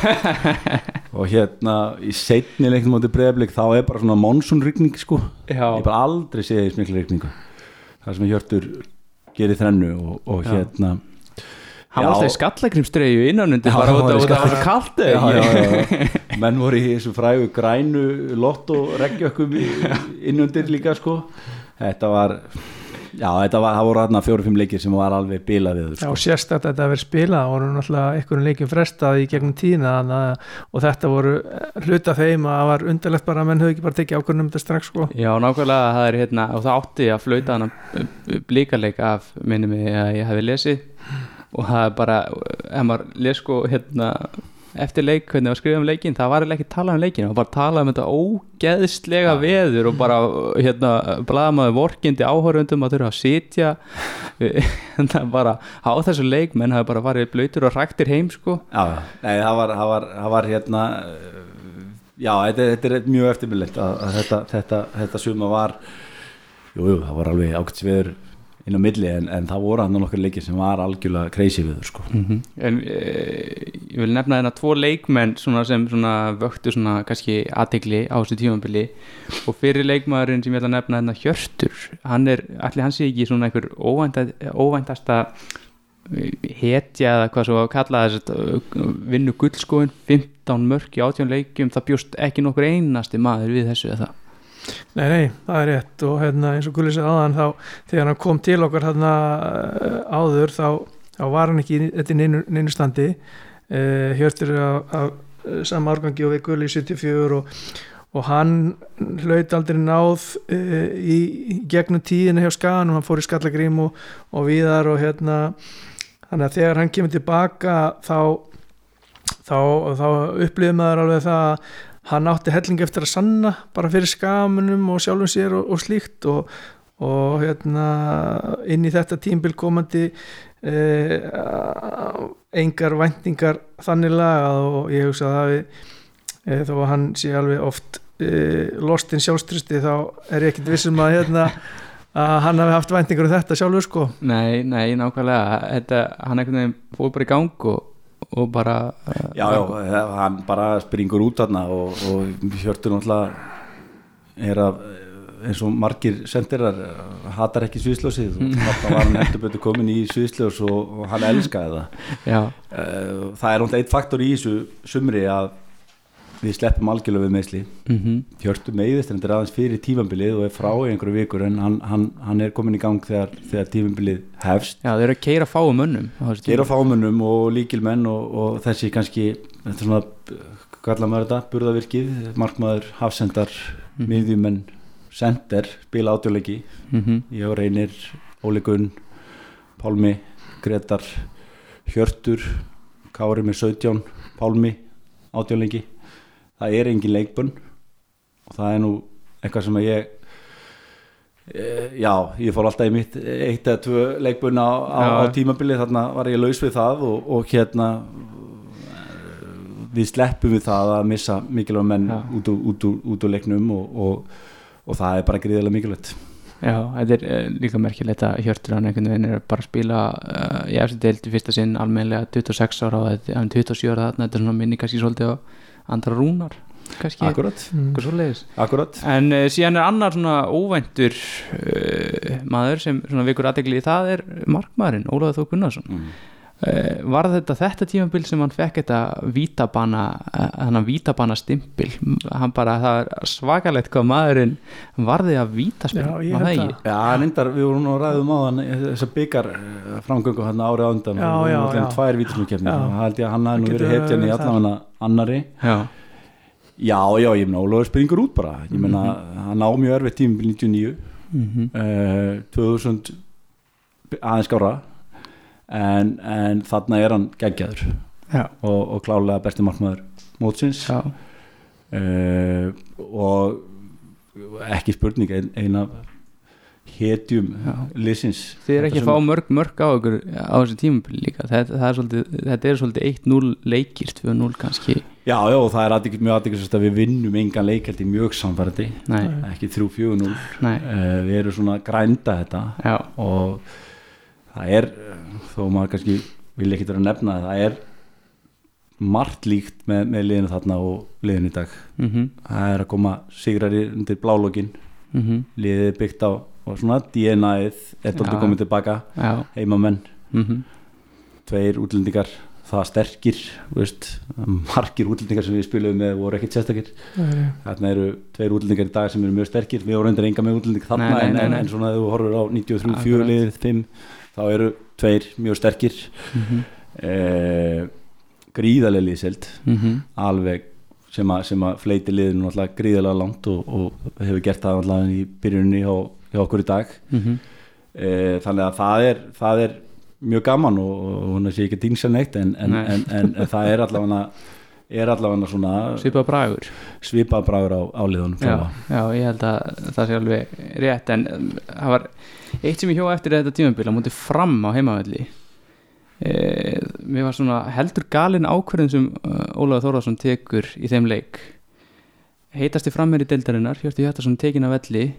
S6: *laughs* og hérna í seinni leiknum móti breyðablík þá er bara svona monsunrygning sko.
S2: Já.
S6: ég bara aldrei séð í smikli rigningu. Það sem Hjörtur gerir þrennu og, og hérna
S2: Hann var alltaf í skallagrimstreyju innan undir
S6: Já,
S2: bara út af það var svo kalt
S6: já, já, já. menn voru í þessu frægu grænu lott og reggjökkum innundir líka sko þetta var já þetta var, það voru hérna fjóru-fimm leikir sem var alveg bila við
S7: Já,
S6: sko.
S7: sérstætt að þetta verið spilað það voru náttúrulega einhverjum leikjum frestað í gegnum tíðina þannig að- og þetta voru eh, hluta þeim að það var undarlegt bara að menn höfðu ekki bara tekið ákvörðum um þetta strax sko.
S2: Já, nákvæmlega, það er hérna og það átti að flauta hann blíkaleik af minni mig að ég hefði lesið og það er bara ef maður les sko hérna eftir leik, hvernig það var skrifað um leikin það var ekki talað um leikin, það var bara talað um þetta ógeðslega veður og bara hérna, blaðamaður vorkindi áhörundum að þurfa að sitja. *laughs* Hérna bara á þessu leik menn hafi bara farið blöytur og ræktir heim sko.
S6: Já, nei, það var, það var, það var hérna já, þetta, þetta er mjög eftirmyndilegt að, að þetta, þetta, þetta suma var jú, jú, það var alveg ákvæmsveður inn á milli en, en það voru hann nokkur leikir sem var algjörlega crazy viður sko.
S2: -hmm. en e, ég vil nefna þennan tvo leikmenn svona sem svona vöktu svona kannski aðtegli á þessu tímambili og fyrir leikmaðurinn sem ég að nefna þennan Hjörtur hann er, allir hann sé ekki svona einhver óvænta, óvæntasta eh, hetja eða hvað svo að kalla þess að vinnu gullskóin 15 mörk í 18 leikjum það bjóst ekki nokkur einasti maður við þessu eða það
S7: Nei, nei, það er rétt. Og hérna, eins og Gulli segði áðan þá þegar hann kom til okkar hérna eh, áður þá, þá var hann ekki þetta í neinu, neinu standi. Uh, Hjörtur af, af sama árgangi og við Gulli í 74 og, og hann hlaut aldrei náð uh, í, gegnum tíðina hjá Skaganum, hann fór í Skallagrím og, og viðar og hérna þannig að þegar hann kemur tilbaka þá þá, þá upplifum maður alveg það að hann átti helling eftir að sanna bara fyrir skamunum og sjálfum sér og, og slíkt og, og hérna inn í þetta tímbil komandi eh, engar væntingar þannig lagað og ég hugsa að eh, þó að hann sé alveg oft eh, lostinn sjálfströsti þá er ég ekkert vissum að hérna að hann hafi haft væntingar um þetta sjálfur sko.
S2: Nei, nei, nákvæmlega. Þetta, hann veginn fór bara í gang og, og bara
S6: Já, já, hann bara springur út þarna og, og Hjörtur náttúrulega er að eins og margir sendirar hatar ekki sviðsljósið. Og þarna var hann heldur betur komin í sviðsljós og, og hann elskaði það.
S2: Já.
S6: Eh, það er náttúrulega eitt faktor í þessu sumri að við sleppum algjörlega við meðsli
S2: mm -hmm.
S6: Hjörtur meiðist en þetta er aðeins fyrir tífambilið og er frá í einhverju vikur en hann, hann, hann er komin í gang þegar, þegar tífambilið hefst
S2: Já, þeir eru að keira fáum mönnum
S6: Keira fámönnum og líkilmenn og, og þessi kannski þetta er svona, kallar maður þetta, burðavirkið markmaður, hafsendar
S2: Mhm.
S6: miðjumenn, sender spila átjóðleiki
S2: Mhm.
S6: ég og reynir, Óli Gunn Pálmi, Gretar Hjörtur Kári með 17, Pálmi átjóðleiki það er engin leikbönn. Og það er nú eitthvað sem að ég e, já, ég fór alltaf í mitt eitt eða tvö leikbönn á, á, á tímabili þarna var ég laus við það og, og hérna við sleppum við það að missa mikilvæg menn
S2: Já.
S6: út úr, út, úr, úr leiknum og, og, og það er bara gríðilega mikilvægt.
S2: Já, þetta er uh, líka merkilegt að Hjörtur hann einhvern veginn er bara að spila uh, í eftir deild í fyrsta sinn almennilega 26 ára og þetta er 27 ára þarna þetta er svona minni kannski svolítið á andra rúnar kannski,
S6: Akkurat,
S2: eitthvað svoleiðis.
S6: Akkurat.
S2: En uh, síðan er annar svona óvæntur uh, maður sem svona vikur aðtegli það er markmaðurinn, Ólaður Þó Gunnarsson.
S6: Mm.
S2: Uh, Var þetta þetta tímabil sem hann fekk þetta vítabana þannig að vítabana stimpil? Hann bara, það er svakalegt hvað maðurinn varði að vítaspil
S7: held það.
S6: Já, reyndar, við vorum nú að ræðum á hann þessar byggar framgöngu hann árið á undan.
S7: Já,
S6: og vorum allir
S7: já.
S6: tvær vítismjökefni
S7: Já.
S6: og held ég að hann hafði nú verið hetjan í allavega annari
S2: Já,
S6: Já, já, ég meina, Ólafur springur út bara. Ég meina, hann á mjög örfitt tímabil 99
S2: mm
S6: uh, 2000 aðeins skára en, en þarna er hann geggjaður.
S2: Já,
S6: og, og klálega besti markmaður mótsins.
S2: Já.
S6: uh, og ekki spurning ein, ein af hetjum
S2: Já.
S6: liðsins.
S2: Þið er ekki að fá mörg mörg á ykkur á þessu tímabili líka. Þetta, það er svolítið, þetta er svolítið 1-0 leikir 2-0 kannski.
S6: Já, já, og það er aðeins, mjög aðeins að við vinnum engan leikaldi mjög samfærandi
S2: Nei,
S6: ekki 3-4-0
S2: nei,
S6: uh, við erum svona grænda þetta.
S2: Já,
S6: og það er þó maður kannski vil ekki vera að nefna það, það er margt líkt með, með liðinu þarna og liðinu í dag.
S2: Mhm,
S6: það er að koma sigrari undir blálógin
S2: mhm.
S6: Liðið er byggt á, og svona DNA-ið er doldið komið tilbaka.
S2: Já,
S6: heimamenn,
S2: mhm.
S6: Tveir útlendingar það sterkir, veist margir útlendingar sem við spiluðum með voru ekkert sérstakir. Þarna eru tveir útlendingar í dag sem eru mjög sterkir. Við vorum endur enga með útlending þarna
S2: Nei, nei,
S6: en,
S2: nei,
S6: en, en svona þegar þú horfur á 93
S2: Akkurat.
S6: fjölið, 5 þá eru tveir mjög sterkir
S2: Mhm.
S6: eh, gríðarlega liðselt
S2: Mhm.
S6: alveg sem að, sem að fleiti liðinu gríðarlega langt og, og hefur gert það í byrjunni hjá, hjá okkur í dag
S2: Mhm.
S6: e, þannig að það er, það er mjög gaman og, hún er sér ekki dýnsa neitt en, en, en, en það er allavega er allavega svona
S2: Svipað bragur.
S6: svipað bráður á, á liðunum
S2: já, já, ég held að það sé alveg rétt en um, það var eitt sem ég hjó eftir þetta tímabil að múti fram á heimavelli. E, mér var svona heldur galin ákverðin sem uh, Ólaður Þórðarsson tekur í þeim leik. Heitasti frammeri deildarinnar Hjörti Hjartarsson tekin af velli.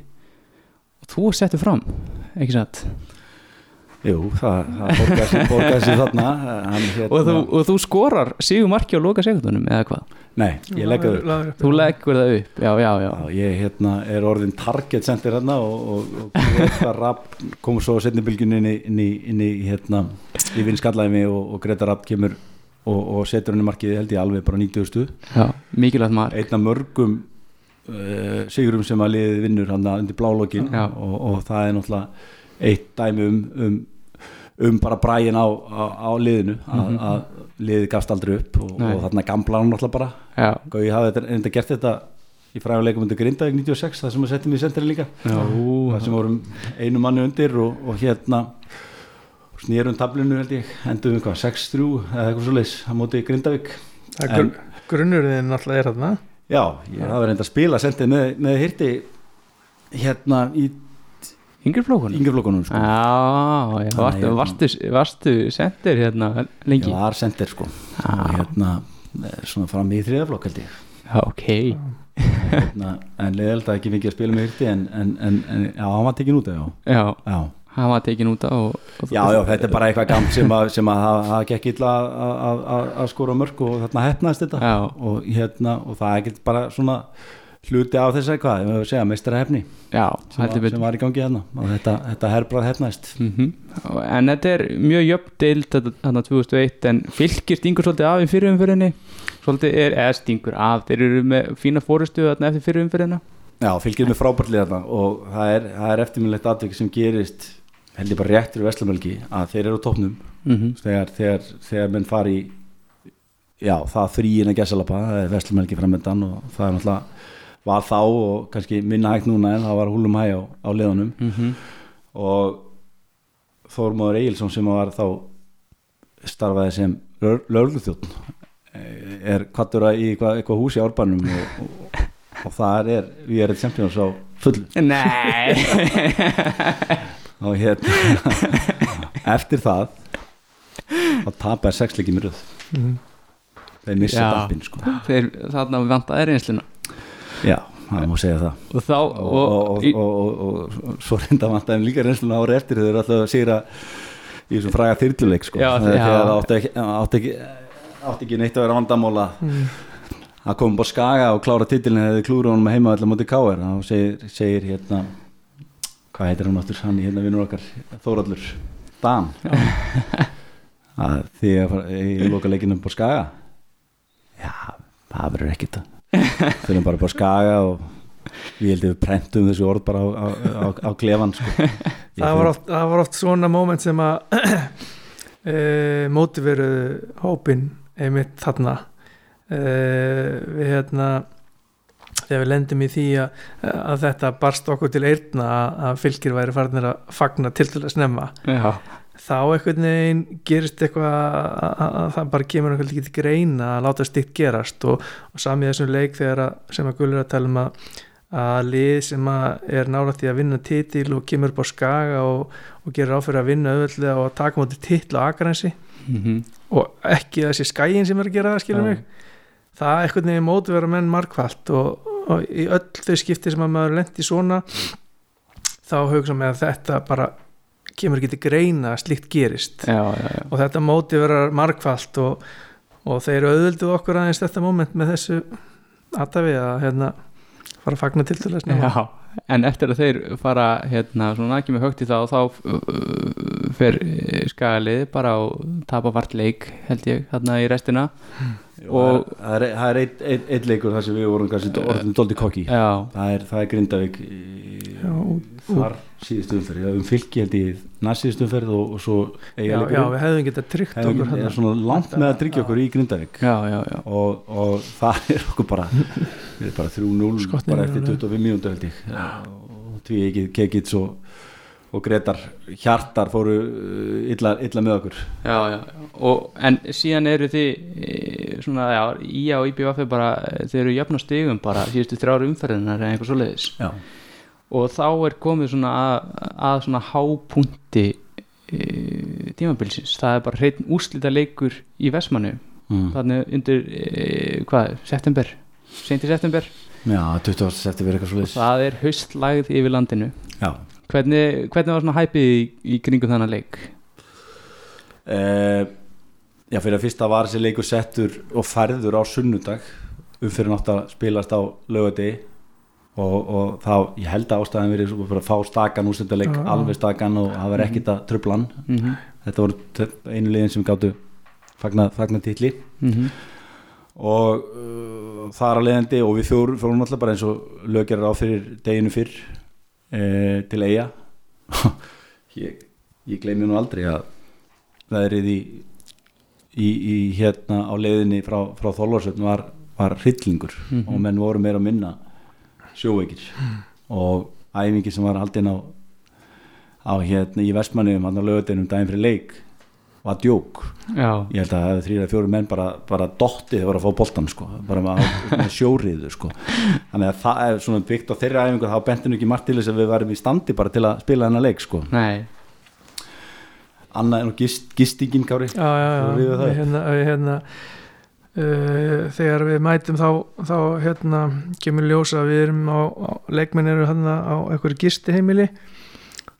S2: Og þú settur fram ekki satt
S6: Jú, það, það borgaði sig þarna. Hann, hérna,
S2: og þú, og þú skorar sigur marki á loka sekundunum eða hvað?
S6: Nei, ég leggur upp.
S7: Lagður upp.
S2: þú leggur það upp, já, já, já.
S6: Já, ég hérna, er orðin target center hérna og, og, og Greta Rapp kom svo setnibilgjun inn í, inn í, inn í hérna, í vinskallaðimi og, og Greta Rapp kemur og, og setur henni markið held ég alveg bara 90 stu
S2: já mikilvægt mark.
S6: Einn af mörgum uh, sigurum sem að liðið vinnur hann undir blálókin
S2: Já.
S6: og, og það er náttúrulega eitt dæmi um, um, um bara bræin á, á, á liðinu að, að liðið gafst aldrei upp og, og þarna gamla hann náttúrulega bara.
S2: Já,
S6: og ég hafði enda gert þetta í fræðuleikum undir Grindavík 96 það sem að setja mig í sendri líka.
S2: Já,
S6: það sem vorum einu manni undir og, og hérna snýrum tablinu held ég endum við hvað 6-3 eða eitthvað svo leis á móti Grindavík.
S7: Það er grunn, grunnurðin náttúrulega er þarna.
S6: Já, ég hafði reynda að spila sendið með, með hirti hérna í
S2: yngri flókunum
S6: yngjaflokkunum sko.
S2: Já, já, varstu,
S6: hérna-
S2: varstu, varstu sendir hérna lengi?
S6: Ég var sendir sko. Og hérna eh, svona fram í þriðaflokk held ég.
S2: Já, ok.
S6: Hérna, en leiðilegt að ekki mikið að spila með hirti en, en, en, en já, hann var tekin út af já,
S2: Já,
S6: já.
S2: Hann var tekin út á og, og
S6: Já, já, þetta er bara eitthvað gamt sem að, sem að það- gekk illa að- skora mörg og þarna hefnaðist þetta.
S2: Já.
S6: og, hérna, og það er ekki bara svona hluti á þess að hvað, ég að segja meistara hefni
S2: Já,
S6: sem,
S2: heldur
S6: sem var í gangi hérna og þetta, þetta herbrað hefnaðist.
S2: Mhm. En þetta er mjög jöfn deild þetta þarna 2001 en fylgir stingur svolítið af í fyrirumfyrinni svolítið er, eða stingur af. Þeir eru með fína fórustu þarna eftir fyrirumfyrinna
S6: Já, fylgir með frábærtlið þarna og það er, er eftirminnlegt atvik sem gerist held ég bara rétt fyrir Veslamölki að þeir eru á topnum
S2: mm -hmm.
S6: þegar, þegar, þegar menn fari í já, það þrýin að gesalapa það er Veslamölki framöndan og það er náttúrulega var þá og kannski minna hægt núna en það var húlum hæg á, á leðunum
S2: Mhm.
S6: og Þórmóður Egilson sem var þá starfaði sem lögluþjótt er kvattur að í eitthvað, eitthvað hús í árbænum og, og, og það er við erum champions á full
S2: Nei. *laughs*
S6: Og hérna eftir það þá tapar sexleiki með röð.
S7: Mhm.
S6: þeir missa dampin sko.
S2: Þeir þarna vantaði reynsluna
S6: já, það má segja það.
S2: Og þá
S6: og, og, og,
S2: í-
S6: og, og, og svo reynda vantaði líka reynsluna ári eftir þau eru alltaf að sigra í þessum fræga þyrluleik sko. Það átti ekki, átti, ekki, átti ekki neitt að vera vandamóla að koma upp á skaga og klára titilin hefði klúra honum heima allar móti káir þá segir, segir hérna hvað heitir hann áttur, hann hérna vinnur okkar Þórallur, Dan. *laughs* Að því að fara- ég loka leikinu upp á skaga? Já, það verður ekkert það fyrir bara upp á skaga og við heldum við prentum þessu orð bara á, á, á, á klefan sko.
S7: Það, var oft, það var oft svona moment sem að e, mótiveruðu hópin einmitt þarna. E, við hérna þegar við lendum í því að, að þetta barst okkur til eirna að, að fylgir væri farnir að fagna til til að snemma.
S2: Já,
S7: þá einhvern veginn gerist eitthvað að, að, að það bara kemur einhvern veginn til greina að láta stíkt gerast og, og sami í þessum leik þegar að, sem að Gullur að tala um að að lið sem að er nála því að vinna titil og kemur upp á skaga og, og gerir áfyrir að vinna auðvöldlega og taka móti titl á Akransi
S2: mm
S7: og ekki þessi skæin sem er að gera það skilur
S2: Já.
S7: mig það er einhvern veginn móti vera menn markvallt og, og í öll þau skipti sem að maður lendi svona þá hugsa mig að þetta bara kemur ekki til greina að slíkt gerist.
S2: Já, já, já.
S7: og þetta móti vera markvallt og, og þeir auðvöldu okkur aðeins þetta moment með þessu aðtafi að hérna fara að fagna til til þess
S2: en eftir að þeir fara hérna svona ekki með högt í það og þá uh, fer skagalið bara og tapa vart leik held ég þarna í restina
S6: og það er, er eitt leikur þar sem við vorum kannski orðin doldi kokki
S2: Já.
S6: það er, það er Grindavík í- þar síðustu umferð. Um fylki held ég næst síðustu umferð og, og svo
S7: já, já, við hefðum getað tryggt
S6: hefðum
S7: okkur
S6: svona langt með að tryggja okkur í Grindavík.
S2: Já, já, já.
S6: og, og það *laughs* er okkur bara við erum bara 3-0
S7: Skotnir
S6: bara eftir
S7: alveg.
S6: 25 mínútur held ég. Og því ekki kekits og, og Gretar hjartar fóru uh, illa, illa með okkur.
S2: Já, já. Og, en síðan eru þið e, svona, já, IA og IBVF er bara, þeir eru jöfn á stigum bara síðustu þrjára umferðinar eða einhver svoleiðis.
S6: Já,
S2: og þá er komið svona að, að svona hápunti e, tímabilsins, það er bara hreitn úslita leikur í Vestmannu
S6: mm.
S2: þannig undir, e, hvað, september seinti september,
S6: já 20. september eitthvað svo
S2: og það er haustlagð yfir landinu.
S6: Já
S2: hvernig, hvernig var svona hæpið í, í kringum þannig leik?
S6: Uh, já, fyrir að fyrsta var þessi leikur settur og færður á sunnudag. Umfyrir nátt að spilast á lögadegi og, og þá, ég held að ástæðan verið bara að fá stakan úrstendaleik,
S7: Já, já.
S6: alveg stakan og það var ekkit að trublan
S2: mm -hmm.
S6: þetta voru einu liðin sem gáttu fagna, fagna titli.
S2: Mm
S6: og uh, þar að leiðandi og við fjórum, fjórum alltaf bara eins og löggerar á fyrir deginu fyrr uh, til eiga *laughs* ég, ég gleymi nú aldrei að veðrið í, í, í hérna á leiðinni frá, frá Þólarsöfn var, var hryllingur
S2: Mhm.
S6: og menn voru meira að minna sjóveikir og æfingi sem var haldin á á hérna í Vestmanniðum hann á lögadeinum daginn fyrir leik var djók.
S2: Já,
S6: ég held að það hefði þrýra fjóru menn bara, bara dottið þegar að fá boltan sko, bara með, með sjóriðu sko. þannig að það er svona byggt á þeirra æfingu þá bentum ekki margt til þess að við varum í standi bara til að spila þennan leik sko. annað en og gist, gistingin Kári.
S7: Já, já, já, við hérna, við hérna uh, þegar við mætum þá, þá hérna kemur ljósa að við erum á, á leikmenn eru hérna á einhverju gistiheimili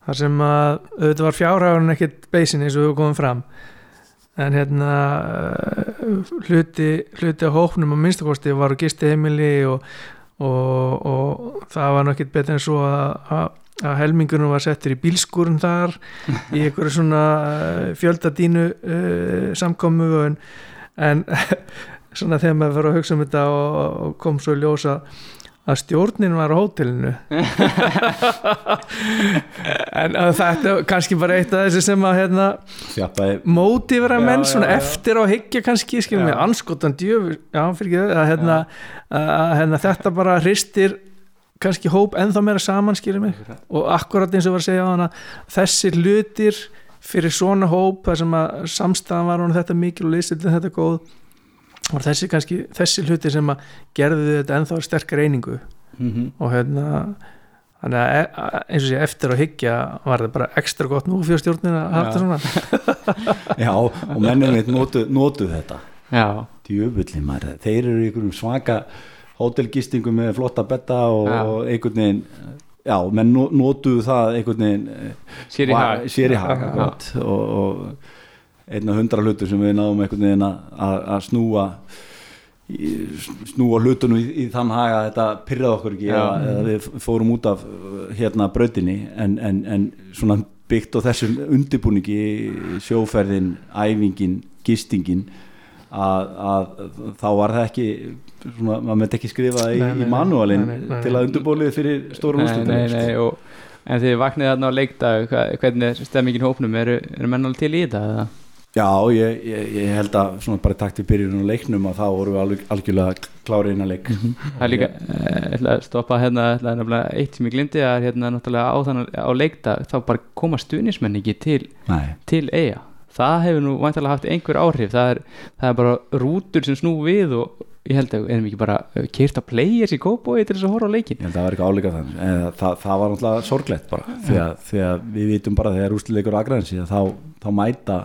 S7: þar sem að auðvitað var fjárhæðurinn ekkert beisin eins og við komum fram. En hérna uh, hluti, hluti á hópnum á minnstakosti var á gistiheimili og, og, og það var nokkið betur en svo að, að helmingunum var settur í bílskúrun þar *laughs* í einhverju svona uh, fjöldadínu uh, samkomu en, en *laughs* svona þegar maður fyrir að hugsa um þetta og, og kom svo í ljósa að stjórnin var á hótelinu. *laughs* En þetta er kannski bara eitt af þessi sem að hérna,
S6: þjappaði
S7: móti vera
S6: Já,
S7: menn
S6: já, já.
S7: eftir á hyggja kannski anskotan að, hérna, að hérna, þetta bara hristir kannski hóp ennþá meira saman og akkurat eins og var að segja á hana þessir hlutir fyrir svona hóp þar sem að samstæðan var hún þetta mikil og liðsildin þetta góð og þessi kannski þessi hlutir sem að gerðu þetta ennþá sterkar einingu.
S2: Mm
S7: og hérna þannig að e- eins og sé eftir að hyggja var það bara ekstra gott nú fyrir stjórnin að hafa þetta svona. *laughs*
S6: Já, og mennum við notu, notu þetta.
S2: Já,
S6: djöfulli maður, þeir eru í einhverjum svaka hótelgistingu með flotta betta og,
S2: Já.
S6: einhvern veginn já, menn no- notuðu það einhvern veginn
S2: sér í
S6: var-
S2: hag.
S6: sér í hag
S2: Já.
S6: akkurat. og, og einn af hundra hlutur sem við náðum einhvern veginn að, snúa í, snúa hlutunum í, í þann hag að þetta pyrraði okkur ekki
S2: Já.
S6: eða, eða við fórum út af hérna brautinni en, en, en svona byggt á þessum undirbúningi sjóferðin, æfingin gistingin að, að þá var það ekki svona, maður myndi ekki skrifa það í, í manualin
S7: Nei, nei, nei.
S6: til að undirbólið fyrir stóra
S2: Nei,
S6: úrslutum
S2: en þið vaknið þarna á leikdag hvernig er stemmingin hópnum eru, eru menn alveg til í þetta eða?
S6: Já, ég, ég, ég held að svona bara takt í byrjunum og leiknum að þá vorum við alveg, algjörlega klárið inn að leik.
S2: Það er líka, eh, ég ætla að stoppa hérna, ætla að nefnilega eitt sem ég glindi að hérna náttúrulega á þannig á leikdag þá bara koma stuðnismenn ekki til,
S6: Nei,
S2: til eiga það hefur nú væntalega haft einhver áhrif. Það er, það er bara rútur sem snú við og ég held að erum ekki bara kýrt að players í kópói til þess að horfa á leikin
S6: ég held að það var ekki áleika þannig. Eða, það, það var náttúrulega sorglegt bara. Því að, því að við vitum bara þegar úrslileikur aðgræðinsi þá, þá mæta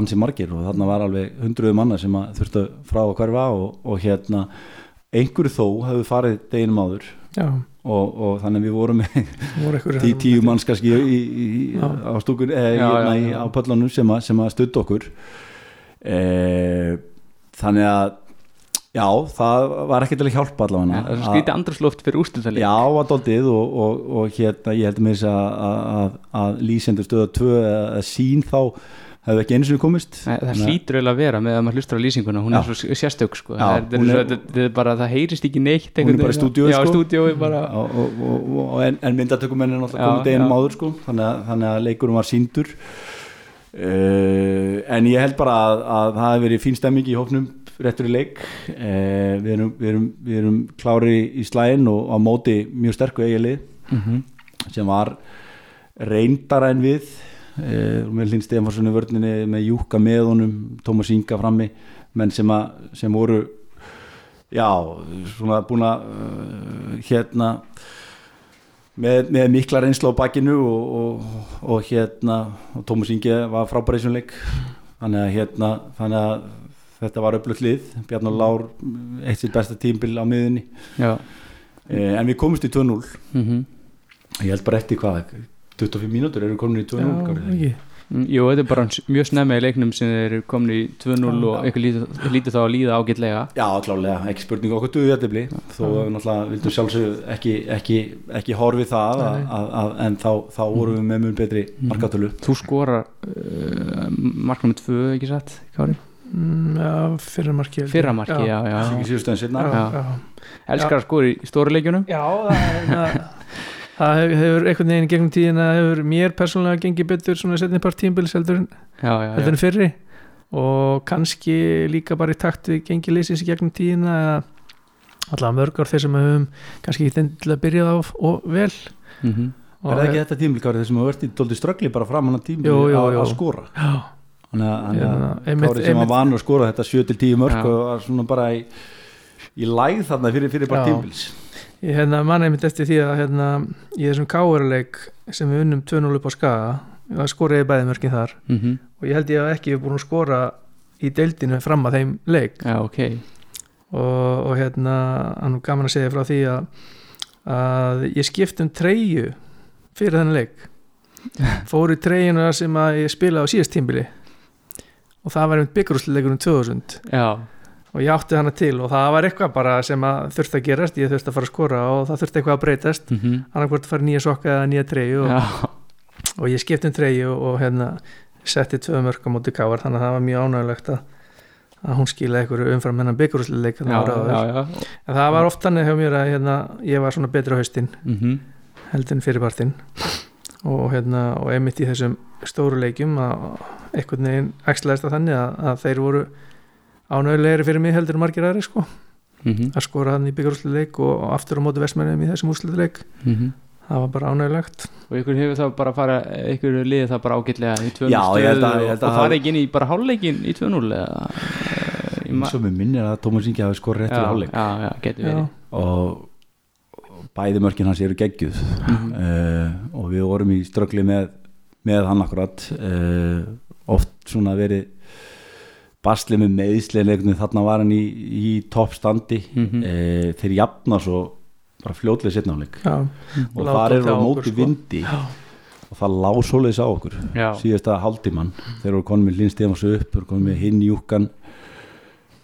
S6: ansi margir og þarna var alveg hundruðu manna sem að þurftu frá að hverfa og, og hérna einhverju þó hefðu farið deginum áður
S7: já,
S6: og, og þannig við vorum með
S7: voru
S6: tí, tíu manns kannski í, í, í, á stúkun eða
S2: Já,
S6: hérna
S2: já,
S6: í-
S2: já.
S6: á pöllunum sem, að- sem að studd okkur. E, þannig að Já, það var ekki til að hjálpa allavega.
S2: Það er svo skrítið andrúsloft fyrir úrstöldaleg
S6: Já, að doldið og, og, og hérna ég held með þess að, að, að lýsendur stöða 2 að sín þá hefði ekki eins og komist.
S2: Nei, það hlýtur eiginlega að vera með að maður hlustar á lýsinguna hún
S6: Já.
S2: er svo sérstök sko. Það,
S6: hún
S2: bara, það heyrist ekki neitt
S6: Hún er bara í stúdíói,
S2: já,
S6: sko.
S2: bara.
S6: Og, en, en myndatökumenn er
S2: Já,
S6: komið deginum áður sko, þannig, að, þannig að leikurum var síndur uh, en ég held bara að, að það hefði verið fín stemming í hóknum réttur í leik. Uh, við, erum, við, erum, við erum klári í slæðin og á móti mjög sterku eiginlið
S2: Mhm.
S6: sem var reyndara en við uh, með Linn Stefansson í vörninni með Júka með honum, Tómas Inga frammi menn sem, að, sem voru já, svona búin að uh, hérna með, með mikla reynslu á bakinu og, og, og hérna og Tómas Inge var frábæri í þessum leik. Þannig að hérna þannig að þetta var öflugt lið. Bjarnar Lár eitt sitt besta tímbil á miðunni eh, en við komumst í 2-0
S2: mm
S6: ég held bara eftir hvað 25 mínútur við komin í 2-0
S7: Já,
S6: Kári, þegar
S7: ekki.
S2: Jú, þetta er bara mjög snemma í leiknum sem þeir eru komin í 2-0 og eitthvað lítið, lítið þá að líða ágætlega.
S6: Já, klálega, ekki spurning okkur duði þetta bli þó náttúrulega vildum sjálfsög ekki, ekki, ekki horfið það að, að, að, en þá, þá vorum við með mun betri markatölu.
S2: Þú skorar uh, marknum 2, ekki satt, Kári?
S7: Mm, já, fyrra marki held ég.
S2: Fyrra marki, já, já,
S7: já,
S2: Já.
S7: já.
S2: Elskar að skora í stóru leikjunum.
S7: Já, það, er- *laughs* það, það hefur, hefur einhvern veginn gegnum tíðina hefur mér persónulega gengið betur svona setni part tímbils heldur, en-
S2: Já, já,
S7: heldur
S2: já,
S7: en fyrri. Og kannski líka bara í takt við gengið leysins í gegnum tíðina eða allavega mörg ár þeir sem við höfum kannski ekki endilega byrjað á og vel.
S2: Mm
S7: og
S6: Er það ekki þetta tímbil, Kári, þessum að verði dóldi ströggli bara fram hann að tímbil
S7: Jú, jú,
S6: að að skora?
S7: Já,
S6: að- að Kári sem var vanur að skora þetta 7-10 mörg
S2: Já.
S6: og var svona bara í, í læð þarna fyrir, fyrir
S7: Já.
S6: tímbils
S7: ég hérna, man einmitt eftir því að hérna, í þessum káurleik sem við unnum 2-0 upp á skaga það skoraði bæði mörkin þar.
S2: Mhm.
S7: og ég held ég að ekki við búin að skora í deildinu fram að þeim leik.
S2: Já, ok.
S7: Og, og hérna hann er gaman að segja frá því að, að ég skipt um treyju fyrir þennan leik. *laughs* Fór í treyjuna sem að ég spilaði á síðast tímbili og það var einmitt byggrúsleikurinn 2000
S2: Já,
S7: og ég átti hana til og það var eitthvað bara sem að þurfti að gerast, ég þurfti að fara að skora og það þurfti eitthvað að breytast.
S2: Mm
S7: annarkvort að fara nýja sokka eða nýja treyju og,
S2: já,
S7: og ég skipt um treyju og, hérna setti tvö mörg á móti káar. Þannig að það var mjög ánægulegt að, að hún skilaði einhverju umfram hennan
S2: já.
S7: en það var oft þannig hjá mér að hérna, ég var svona betri á haustin
S2: Mm
S7: heldur en fyrirpartin og, hérna, og einmitt í þessum stóru leikjum að einhvern veginn ánægulegri fyrir mig heldur margir aðri sko
S2: Mhm.
S7: að skora hann í byggjurúsleik og, aftur á móti vestmennum í þessum úrsluleik
S2: Mhm.
S7: það var bara ánægulegt
S2: Og ykkur hefur það bara fara ykkur liðið það bara ágætlega í 2-0
S6: Já, ég held að-
S2: stöðu
S6: ég held
S2: og,
S6: að
S2: og
S6: það-
S2: fara ekki inn í bara hálfleikin í 2-0 eða í ma-
S6: eins og mér minnir að Tómas Ingi hafi skorið réttur
S2: já,
S6: hálfleik
S2: já, já, getur
S7: Já.
S2: verið
S6: og, bæði mörkin hans eru geggjuð
S2: Mhm.
S6: uh, og við vorum í ströggli með, með hann akkurat uh, oft svona verið basli með meðisleginleiknum þarna var hann í, í toppstandi
S2: Mhm.
S6: uh, þeir jafna svo bara fljótlega setnáleik
S7: já,
S6: og þar eru
S7: á
S6: móti
S7: sko.
S6: vindi og það lá svoleiðis á okkur
S2: Já.
S6: síðasta hálftíman þeir eru konum með Linn Stefáns upp þeir eru konum með hinn júkan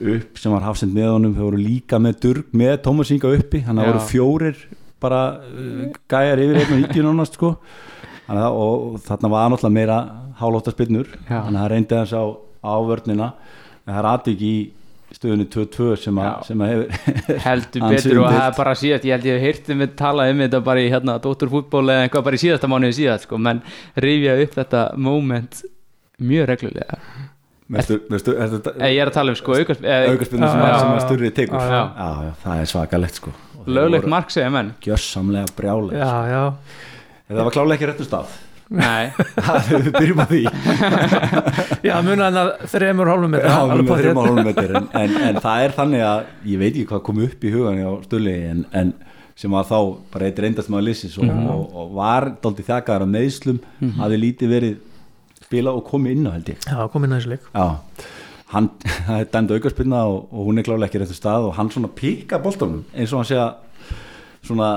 S6: upp sem var hafsend með honum þeir voru líka með Durg með Tómas Inga uppi þannig að
S2: Já.
S6: það voru fjórir bara uh, gæjar yfir einn og híkju nánast sko að og, þarna var náttúrulega meira hálótta spinnur
S2: Já.
S6: þannig að það reyndi þess á ávörnina en það er aðvik í stöðunni 2-2 sem, sem að hefur
S2: heldur *laughs* betur og það er bara síðast ég held ég hef heyrti mig talað um þetta bara í hérna dótturfútból eða eitthvað bara í síðasta mánuði síðast sko, menn rifja upp þetta moment mjög reglulega.
S6: Veistu, veistu, er þetta
S2: ég er að tala um sko
S6: aukarspinnu sem, að- sturrið tekur.
S7: Já,
S6: já, það er svakalegt sko.
S2: Löglegt mark segja menn.
S6: gjörsamlega brjálega
S7: já, já,
S6: það var klálega ekki réttum stað *laughs* við byrjum á því. *laughs*
S7: Já muna hann að þremur hálfum metra
S6: Já, þurfum að hólum þetta en, en, en *laughs* það er þannig að ég veit ekki hvað kom upp í hugan á Stulli en, en sem var þá bara eitt reyndast maður lissis og, og, og var dálítið þakkaðar af meðslum hafi lítið verið spila og komið inn á held ég.
S7: Já, kom inn að þessu leik.
S6: Já, hann, það er dæmd aukarspinna og, og hún er klálega ekki réttu stað og hann svona píka boltanum eins og hann segja svona,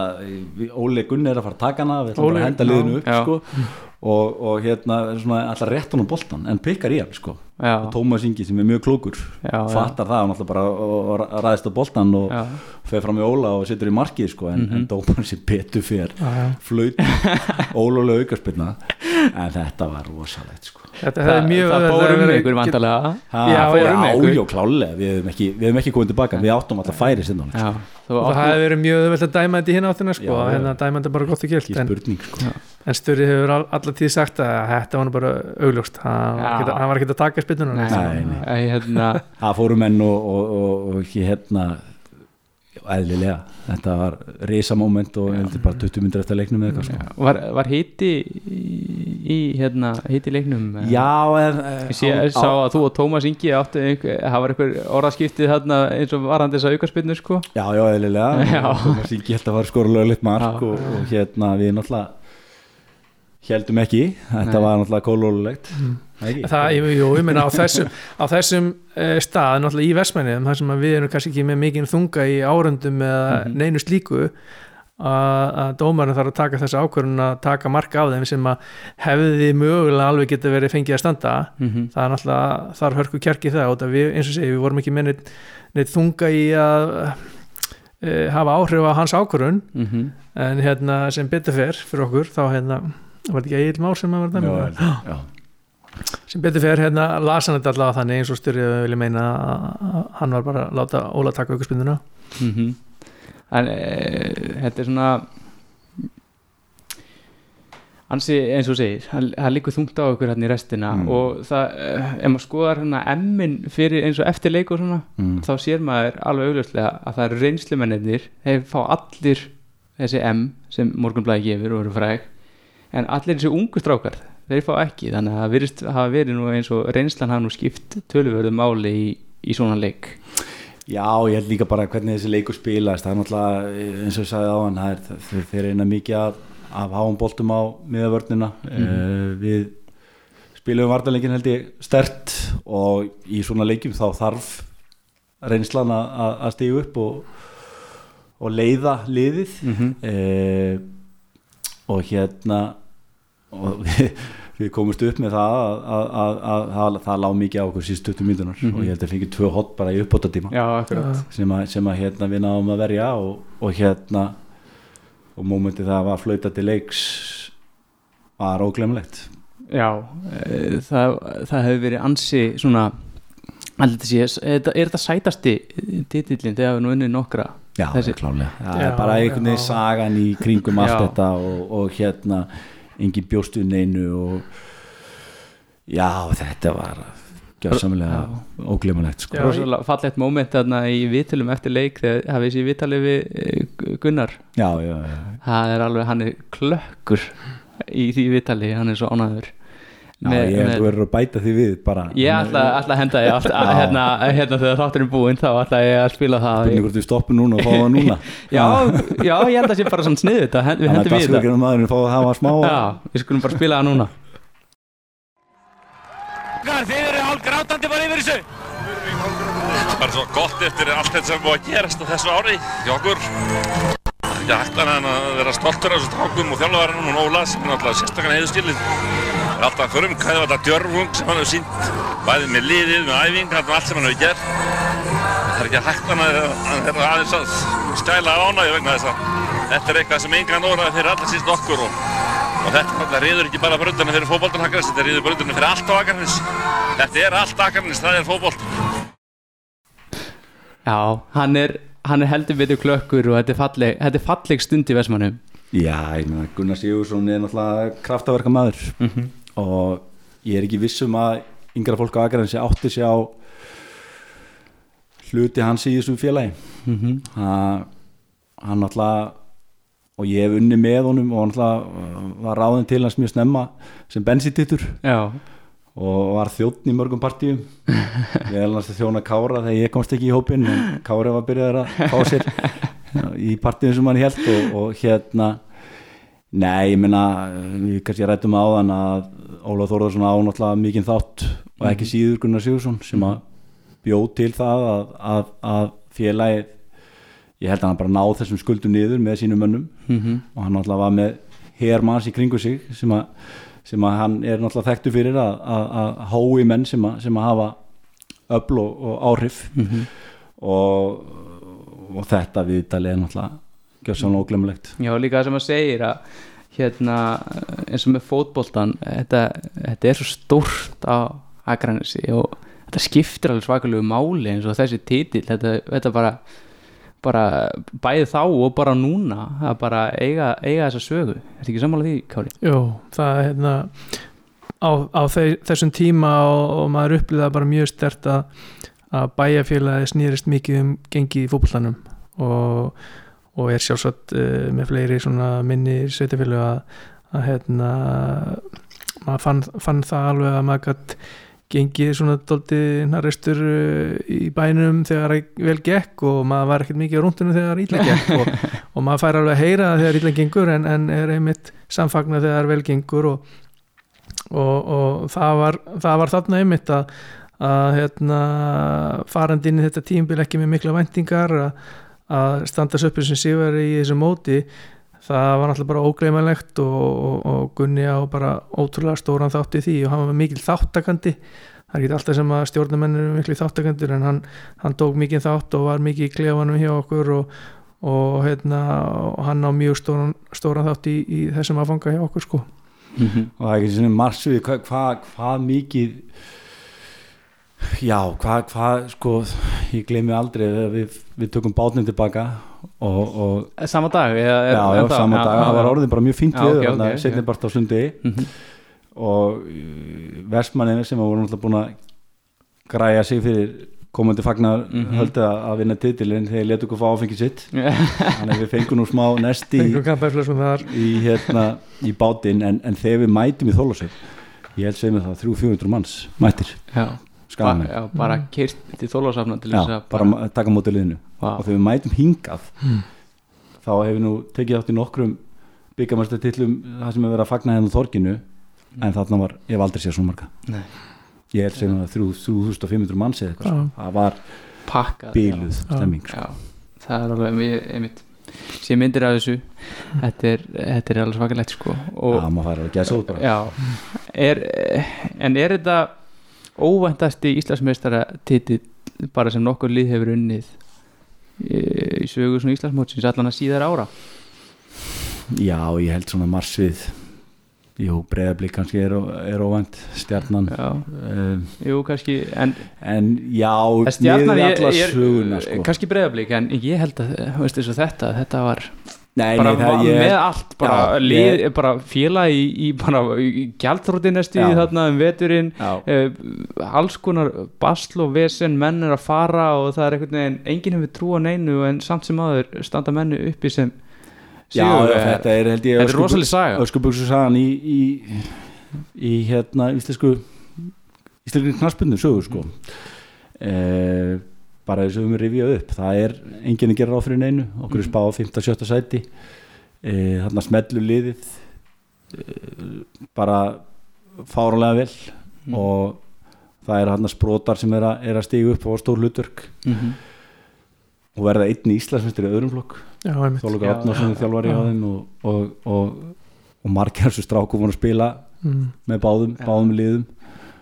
S6: Óli Gunni er að fara að taka hana við ætlum bara að henda liðinu upp
S2: já.
S6: sko, og, og hérna svona alltaf rétt hann á boltan en píkar í hann sko
S2: Já.
S6: og Tómas Ingi sem er mjög klókur
S2: Já, já.
S6: fattar það og náttúrulega bara og, og ræðist á boltan og
S2: Já.
S6: fer fram í Óla og setur í markið sko, en, en dómarinn sem betur fer
S7: Já, já.
S6: flaut ólulega aukarspilna en þetta var rosalegt sko.
S7: Þetta hefði mjög
S2: það
S7: auðvelt
S2: fór
S7: að
S2: um
S7: vera-
S2: ykkur
S7: Já,
S6: já,
S7: já,
S6: já,
S2: ykkur.
S6: já, klálega. Við hefum ekki, við ekki komið tilbaka. Við áttum alltaf færi sinna
S2: þú
S7: og það hefði verið mjög auðvelt að dæma þetta í hinn áttina sko, hérna dæma þetta bara gott og gilt en,
S6: spurning sko.
S7: en Sturri hefur all, allar tíð sagt að þetta var bara augljóst. Hann var ekki að taka spytuna
S2: Nei,
S6: Nei, nei.
S2: nei. Hérna,
S6: það fóru menn og, og, og, og hérna eðlilega, þetta var risamóment og heldur bara 20 myndir eftir leiknum eða eitthvað sko.
S2: var, var hiti í, hérna, hiti leiknum
S6: já, en
S2: Ég sé, sá að þú og Tómas Ingi áttu það var einhver orðaskiptið þarna eins og varandi þess að aukarspinnu sko.
S6: Já, já, eðlilega. *laughs*
S2: Já.
S6: Thomas Ingi held að var skora lögleitt mark og, og hérna við náttúrulega heldum ekki, þetta
S2: Nei.
S6: var náttúrulega kólólulegt
S7: það, jú, jú, ég meina á þessum, á þessum uh, stað, náttúrulega í Vestmænum þar sem við erum kannski ekki með mikinn þunga í árundum eða
S2: Mhm.
S7: neinu slíku að, að dómarinn þarf að taka þessa ákvörðun að taka marka á þeim sem að hefði mögulega alveg geta verið fengið að standa
S2: Mhm.
S7: það er náttúrulega, þar hörku kjarki það út að við, eins og segi, við vorum ekki með neitt, neitt þunga í að uh, hafa áhrif á hans ákvörðun
S2: Mhm.
S7: en hérna sem betur fer fyrir okkur, þá hérna var þetta ekki Egil Már sem að dæmi
S6: já, já.
S7: Sem betur fer hérna las hann þetta allavega þannig eins og styrrið vilja meina að hann var bara að láta Óla taka aukarspinduna
S2: Mhm. en e, þetta er svona ansi eins og segir það það liggur þungt á ykkur hérna í restina
S6: Mm.
S2: og það, eh, ef maður skoðar hérna emmin fyrir eins og eftir leik og svona
S6: Mm.
S2: þá sér maður alveg augljóslega að það eru reynslumennir þeir fá allir þessi M sem morgunblæði gefur og eru fræg en allir þessi ungu strákar þeir fá ekki. Þannig að það hafa verið nú eins og reynslan hafa nú skipt töluvörðu máli í, í svona leik.
S6: Já, ég held líka bara hvernig þessi leikur spilast. Það er náttúrulega, eins og ég sagði á hann það er, þeir, þeir reyna mikið af, af háum boltum á miðavörnina. Mm við spilum vartaleikin held ég stert og í svona leikjum þá þarf reynslan að, stígu upp og, og leiða liðið.
S2: Mhm.
S6: eh, og hérna og við, við komumst upp með það að, að, að, að, að það lág mikið á okkur síðust 20 mínunar
S2: Mhm.
S6: og ég held að fengið tvö hot bara í
S2: akkurat.
S6: Sem að, sem að hérna, við náðum að verja og, og hérna og mómentið það var flauta til leiks var óglemlegt.
S2: Já, e, það, það hefur verið ansi svona allir þessi, er, þetta- er þetta sætasti titillin þegar við nú unnið nokkra?
S6: Já,
S2: Þessi-
S6: klálega. Það
S7: Já,
S6: er bara einhvern veginn sagan í kringum allt
S2: Já.
S6: þetta og, og hérna engin bjóstu neinu og já, þetta var gjörsamlega óglemulegt sko.
S2: Fallegt moment þarna í viðtölum eftir leik þegar hafið þessi viðtali við eh, Gunnar
S6: já, já, já.
S2: það er alveg, hann er klökkur í því viðtali, hann er svo ánæður
S6: já ég held að þú verður að bæta því við bara.
S2: Ég ætla, ætla að henda ég allt, að, hérna, hérna þegar þátturinn er búinn þá ætla ég að spila það.
S6: Spurning hvort við stoppum núna og fáum það núna? *laughs*
S2: Já, já, ég held að sé bara svona sniðu þetta við
S6: Þannig að
S2: hendum í þetta.
S6: dagskrifgjörnum maðurinn fá að hafa smá
S2: Já, við skulum bara spila það núna.
S10: Þið eru hálf grátandi bara yfir þessu.
S11: Bara svo gott eftir allt þetta sem er búið að gerast á þessu ári hjá okkur. Ekki hægt annað en að vera stoltur af þessu strákum og þjálfarinn og Óla sem er sérstaklega heiðustilin er alltaf djörfung sem hann hefur sínt bæðið með liðið, með æfingar og allt sem hann hefur gert. Það er ekki hægt annað en að hann er aðeins að stæla ánægju vegna þess að þetta er eitthvað sem engan óraði fyrir allra síst okkur og, og þetta reyður ekki bara brönduna fyrir fótboltan Akarnes, þetta reyður brönduna fyrir allt á Akarnes þetta er allt Akarnes, það er fótbolt.
S2: Já, hann er, hann er heldur betur klökkur og þetta er falleg, þetta er falleg stund í Vestmannum
S6: Já, ég meina Gunnar Sigursson er náttúrulega kraftaverka maður
S2: Mhm.
S6: Og ég er ekki viss um að yngra fólk á Akarnes átti sig á hluti hans í þessu félagi.
S2: Mhm.
S6: Ha- hann náttúrulega og ég hef unni með honum og hann náttúrulega var ráðin til hans mjög snemma sem bensítittur
S2: Já,
S6: og var þjóttn í mörgum partíum. Ég hef náttúrulega þjóna Kára þegar ég komst ekki í hópin en Kára var byrjaður að fá sér í partíum sem hann held og, og hérna nei, ég meina við kannski rættum áðan að Óla Þórðarsson á náttúrulega mikinn þátt og ekki síður Gunnar Sigursson sem að bjóð til það að, að, að félagið ég held að hann bara náð þessum skuldum niður með sínum mönnum.
S2: Mhm.
S6: og hann náttúrulega var með hermanns í kringu sig sem að sem að hann er náttúrulega þekktu fyrir að, að, að hói menn sem að, sem að hafa öfl og, og áhrif.
S2: Mhm.
S6: og, og þetta viðtalið er náttúrulega gjössan óglemulegt
S2: Já, líka það sem að segir að hérna, eins og með fótboltan þetta, þetta er svo stórt á Akranesi og þetta skiptir alveg svakalegu máli eins og þessi titill, þetta, þetta bara bara bæði þá og bara núna að bara eiga, eiga þessa sögu Ertu ekki sammála því, Kári?
S7: Jó, það er hérna á, á þe- þessum tíma og, og maður upplýða bara mjög stert að, að bæjarfélagi snýrist mikið um gengi í fótbollanum og, og er sjálfsagt uh, með fleiri minni sveitafélagi að, að hérna maður fann, fann það alveg að maður gætt gengið svona dólti naristur í bænum þegar vel gekk og maður var ekkert mikið á rúndunum þegar ítla gekk *laughs* og, og maður fær alveg að heyra þegar ítla gengur en, en er einmitt samfagna þegar vel gengur og, og, og það, var, það var þarna einmitt að, að hérna, farandi inn í þetta tímbil ekki með mikla væntingar að, að standa söpur sem síðar í þessu móti það var náttúrulega bara ógleimalegt og, og, og Gunni á bara ótrúlega stóran þátt í því og hann var mikil þáttakandi það er ekki alltaf sem að stjórnumennir eru miklu þáttakandur en hann, hann tók mikið þátt og var mikið í klefanum hjá okkur og, og, hérna, hann á mjög stóran, stóran þátt í, í þessum aðfanga hjá okkur sko.
S6: Og það er ekki svona marsvið hvað hva, hva mikið já, hvað hva, sko ég gleymi aldrei við, við tökum bátnum tilbaka og, og
S2: Sama dag? Eða,
S6: já, já,
S2: ennþá?
S6: sama dag, það var orðin bara mjög fínt
S2: Já,
S6: við
S2: ok,
S6: okay,
S2: ok,
S6: setni
S2: ok.
S6: bara á sundi
S2: Mhm.
S6: og uh, versmanninu sem voru náttúrulega búin að græja sig fyrir komandi fagnar
S2: Mhm.
S6: höldu að að vinna titilin þegar letu okkur fá áfengi sitt *laughs*
S2: Já.
S6: þannig að við fengum nú smá nesti í, í, hérna, í bátinn en, en þegar við mætum í þólasveið ég held segja með það 300-400 manns mættir
S2: Já, Ba- já, bara kyrt til þólasafna til
S6: Já,
S2: þess að
S6: bara ma- taka móti liðinu
S2: Vá.
S6: og þegar við mætum hingað
S2: Hmm.
S6: þá hefur nú tekið átt í nokkrum byggamæstartillum það sem hefur verið að fagna henni á þorginu en þarna var, ég hef aldrei séð svona marga
S2: Nei.
S6: ég held sem að 3500 manns eða eitthvað, sko. það var
S2: pakkað
S6: bíluð
S2: já.
S6: stemming sko.
S2: já, það er alveg mjög einmitt sé myndir af þessu þetta er, þetta er alveg svakalegt sko og,
S6: Já, maður fær alveg gæsa út bara.
S2: já, er, en er þetta óvæntasti Íslandsmeistara titill bara sem nokkur lið hefur unnið í, í sögu svona Íslandsmótsins allan að síðar ára
S6: já, ég held svona marsvið jú, breyðablík kannski er, er óvænt stjarnan
S2: já,
S6: um,
S2: jú kannski en,
S6: en já,
S2: stjarnan
S6: miðað
S2: ég,
S6: alla
S2: ég,
S6: söguna sko.
S2: kannski breyðablík en ég held að, veist þetta þetta var
S6: Nei,
S2: bara
S6: nei, það, ég,
S2: með allt bara,
S6: Já,
S2: lið,
S6: ég-
S2: bara félag í, í, í
S6: Já.
S2: þarna um veturinn. Uh, alls konar basl og vesen menn er að fara og það er einhvern veginn enginn hefur trú á neinu en samt sem aður standa menni uppi sem
S6: Já, já, þetta er held ég. Öskubuksu sagan í, í, í hérna íslensku íslensku knaspundu sögur sko e, bara þess að við rifja upp það er enginn að gera ráð fyrir neinu okkur er spáð á 5. 7. sæti e, þarna smellu liðið e, bara fárulega vel
S2: Mm.
S6: og það er hann sprotar sem er að, er að stiga upp á stór hlutverk
S2: Mhm.
S6: og verða einn í Íslandsmyndir í öðrum flokk. Þóluga
S2: já,
S6: þjálfari á þeim og, og, og, og margir þessu stráku voru að spila
S7: Mm.
S6: með báðum, báðum liðum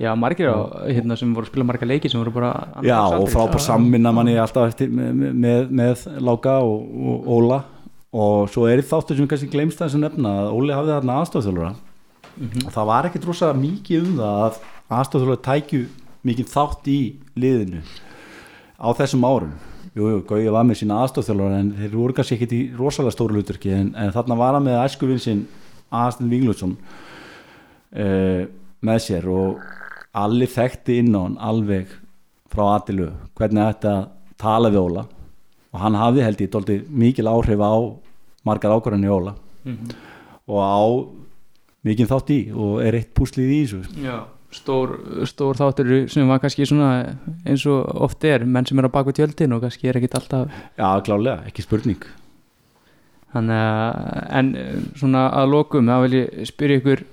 S2: já, margir á, hérna, sem voru að spila marga leiki sem voru bara
S6: Já, og frábær samminna manni alltaf eftir með, með, með Láka og, og Óla. Og svo er þáttur sem kannski glemst það sem nefna að Óli hafði þarna aðstofþjálfara
S2: Mhm.
S6: og það var ekkit rosa mikið um það að aðstofþjálfara tækju mikið þátt í liðinu á þessum árum. Jú, jú, Gauði var með sína aðstofþjálfara en þeir voru kannski ekkit í rosalega stóru hlutverki en, en þarna var hann með æskuvinn sinn Aðastin Víglundsson uh, með sér. Og allir þekkti inn á hann alveg frá aðilu hvernig þetta tala við Óla. Og hann hafði held ég dóldi mikil áhrif á margar ákvarðan í Óla.
S2: Mhm.
S6: og á mikið þátt í og er eitt púslið í þessu.
S2: Já, stór, stór þáttur sem var kannski svona eins og oft er menn sem er á baku tjöldin og kannski er ekkit alltaf
S6: Já, klálega, ekki spurning.
S2: Þannig að, en svona að lokum, þá vil ég spyrja ykkur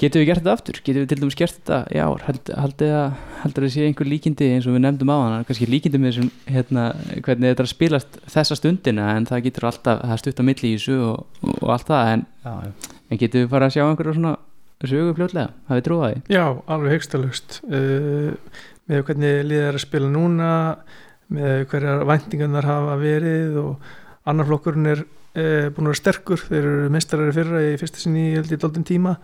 S2: getum við gert þetta aftur? Getum við til dæmis gert þetta í ár? Hald, haldið að, sé einhver líkindi eins og við nefndum á hann, kannski líkindi með þessum, hérna, hvernig þetta að spilast þessa stundina, en það getur alltaf, það stutt á milli í þessu og, og, allt það, en,
S6: Já, já.
S2: en getum við fara að sjá einhverja svona sögu fljótlega, hafið trúið því?
S7: Já, alveg hegstalust uh, með hvernig liðið er að spila núna með hverjar væntingarnar hafa verið og annar flokkurinn er uh, búin að vera sterkur þeir eru mestarari fyrra í fyrsta sinni í held í tíma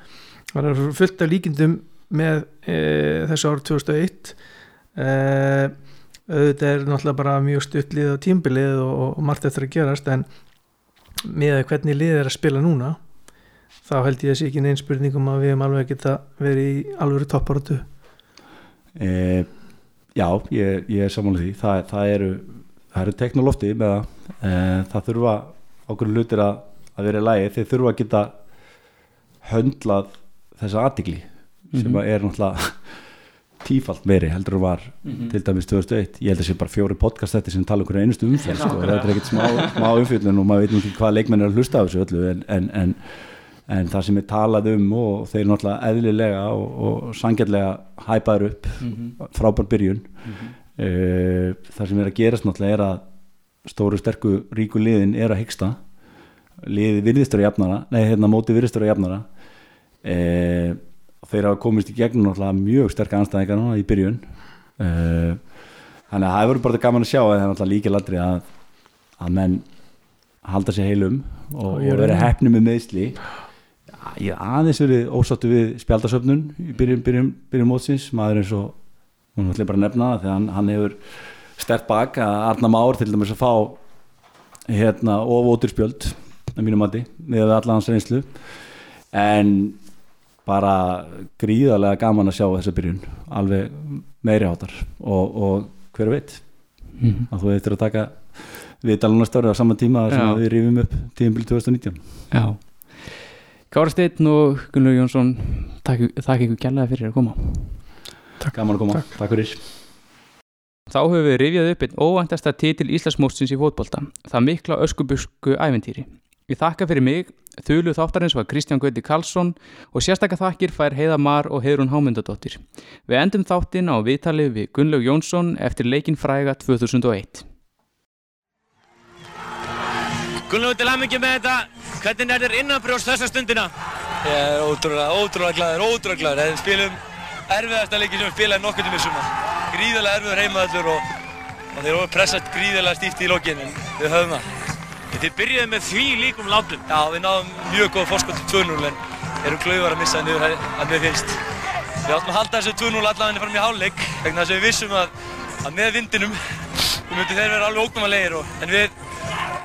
S7: það er fullt af líkindum með uh, þessu ár 2001 uh, auðvitað er náttúrulega bara mjög stuttlið og tímbilið og, og margt eftir að gerast en með hvernig liðið er að spila núna þá held ég að sé ekki neins spurningum að við hefum alveg geta verið í alveg topparötu
S6: e, Já, ég, ég er samanlega því. Það, það eru, eru teknolófti með það. E, það þurfa okkur hlutir að, að vera í lægi þeir þurfa að geta höndlað þessa aðtikli mm -hmm. sem er náttúrulega *laughs* tífalt meiri heldur en var
S2: Mm -hmm.
S6: til dæmis 2001, ég held að sé bara fjóri podcast þetta sem tala um hverju einustu umfjöld sko. þetta er ekkert smá, smá umfjöldun og maður veit ekki hvað leikmenn er að hlusta á þessu öllu en, en, en, en það sem er talað um og þeir náttúrulega eðlilega og, og sangjarlega hæpaður upp
S2: Mhm.
S6: frábær byrjun uh, það sem er að gerast náttúrulega er að stóru sterku ríku liðin er að hyggsta liði virðistur að jafnara nei hérna móti virðistur að jafnara uh, þeir hafa komist í gegnum mjög sterka anstæðingar núna í byrjun. Uh, þannig að það verður bara gaman að sjá að það er náttúrulega líka ladri að, að menn halda sér heilum og,
S7: Og er
S6: vera hefni með meðsli ég aðeins verið ósáttu við spjaldasöfnun í byrjun, byrjun, byrjun mótsins. Maður eins og hún ætla bara að nefna það þegar hann, hefur stert bak að Arna Már til dæmis að fá hérna ofótur spjöld að mínum mati með allan hans reynslu. En bara gríðarlega gaman að sjá þessa byrjun alveg meiri hátar og, og hver veit
S2: Mhm.
S6: að þú eftir að taka við dalunastöru á sama tíma sem við rifum upp tíðanbíl 2019
S2: Já. Kára Steinn og Gunnar Jónsson takk, takk ykkur kjallaði fyrir að koma.
S6: Gaman að koma, takk, takk fyrir.
S2: Þá höfum við rifjað upp einn óvæntasta titil Íslandsmótsins í fótbolta, það mikla öskubusku æventýri. Ég þakka fyrir mig, þulu þáttarins var Kristján Gauti Karlsson og sérstakka þakkir fær Heiða Mar og Heiðrún Hámyndadóttir. Við endum þáttinn á viðtalið við Gunnlaug Jónsson eftir leikin fræga 2001.
S10: Gunnlaugur til hamingi með þetta. Hvernig er þér innanbrjóst þessa stundina?
S12: Ég er ótrúlega, ótrúlega glæður, ótrúlega glæður. Við spilum erfiðasta leiki sem við spilaði nokkur tíma í sumar. Gríðarlega erfiður heimavöllur og, og þeir eru pressað gríðarlega stíft í lokin en við höfum það.
S10: Þið byrjuðu með því líkum látum.
S12: Já, við náðum mjög góð fórskot til 2-0 en erum klauðar að missa það niður að mér finnst. Við áttum að halda þessu 2-0 allavega fram í hálfleik vegna þess að við vissum að, að með vindinum myndi þeir vera alveg óknumalegir en við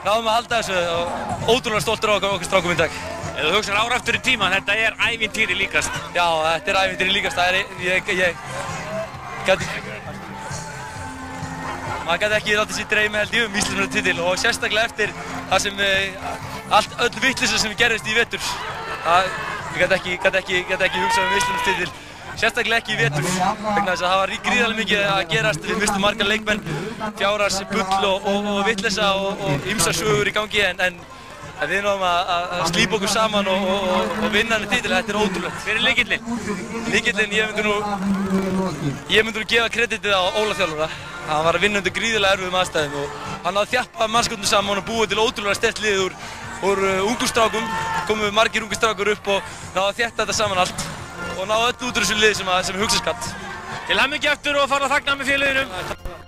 S12: náðum að halda þessu og ótrúlega stoltur á okkur, strákum í dag.
S10: Ef þú hugsaður ára aftur í tíma, þetta er ævintýri líkast.
S12: Já, þetta er ævintýri líkast. Maður gæti ekki látið sér dreymi held ég um Íslandsmjöld titil og sérstaklega eftir það sem eh, allt, öll vittlisa sem gerðist í vetur. Það, gæti ekki, ekki, ekki hugsað um Íslandsmjöld titil. Sérstaklega ekki í vetur, vegna þess að það var gríðarlega mikið að gerast, við mistum margar leikmenn, fjárars, bull og, vittlisa og, ymsar sögur í gangi en, en En við náðum að, að, að slípa okkur saman og, og, og vinna henni titil, þetta er ótrúlegt.
S10: Hver er líkillinn?
S12: Líkillinn, ég myndi nú, ég myndi nú gefa kreditið á Óla þjálfura. Hann var að vinna undir gríðilega erfiðum aðstæðum og hann náði þjappa mannskotnum saman og búið til ótrúlega stert lið úr, úr uh, ungustrákum, komu margir ungustrákur upp og náði að þjætta þetta saman allt og náði öll út úr þessu lið sem, að, sem hugsa skatt.
S10: Til hamingi aftur og fara að þakna með félaginu.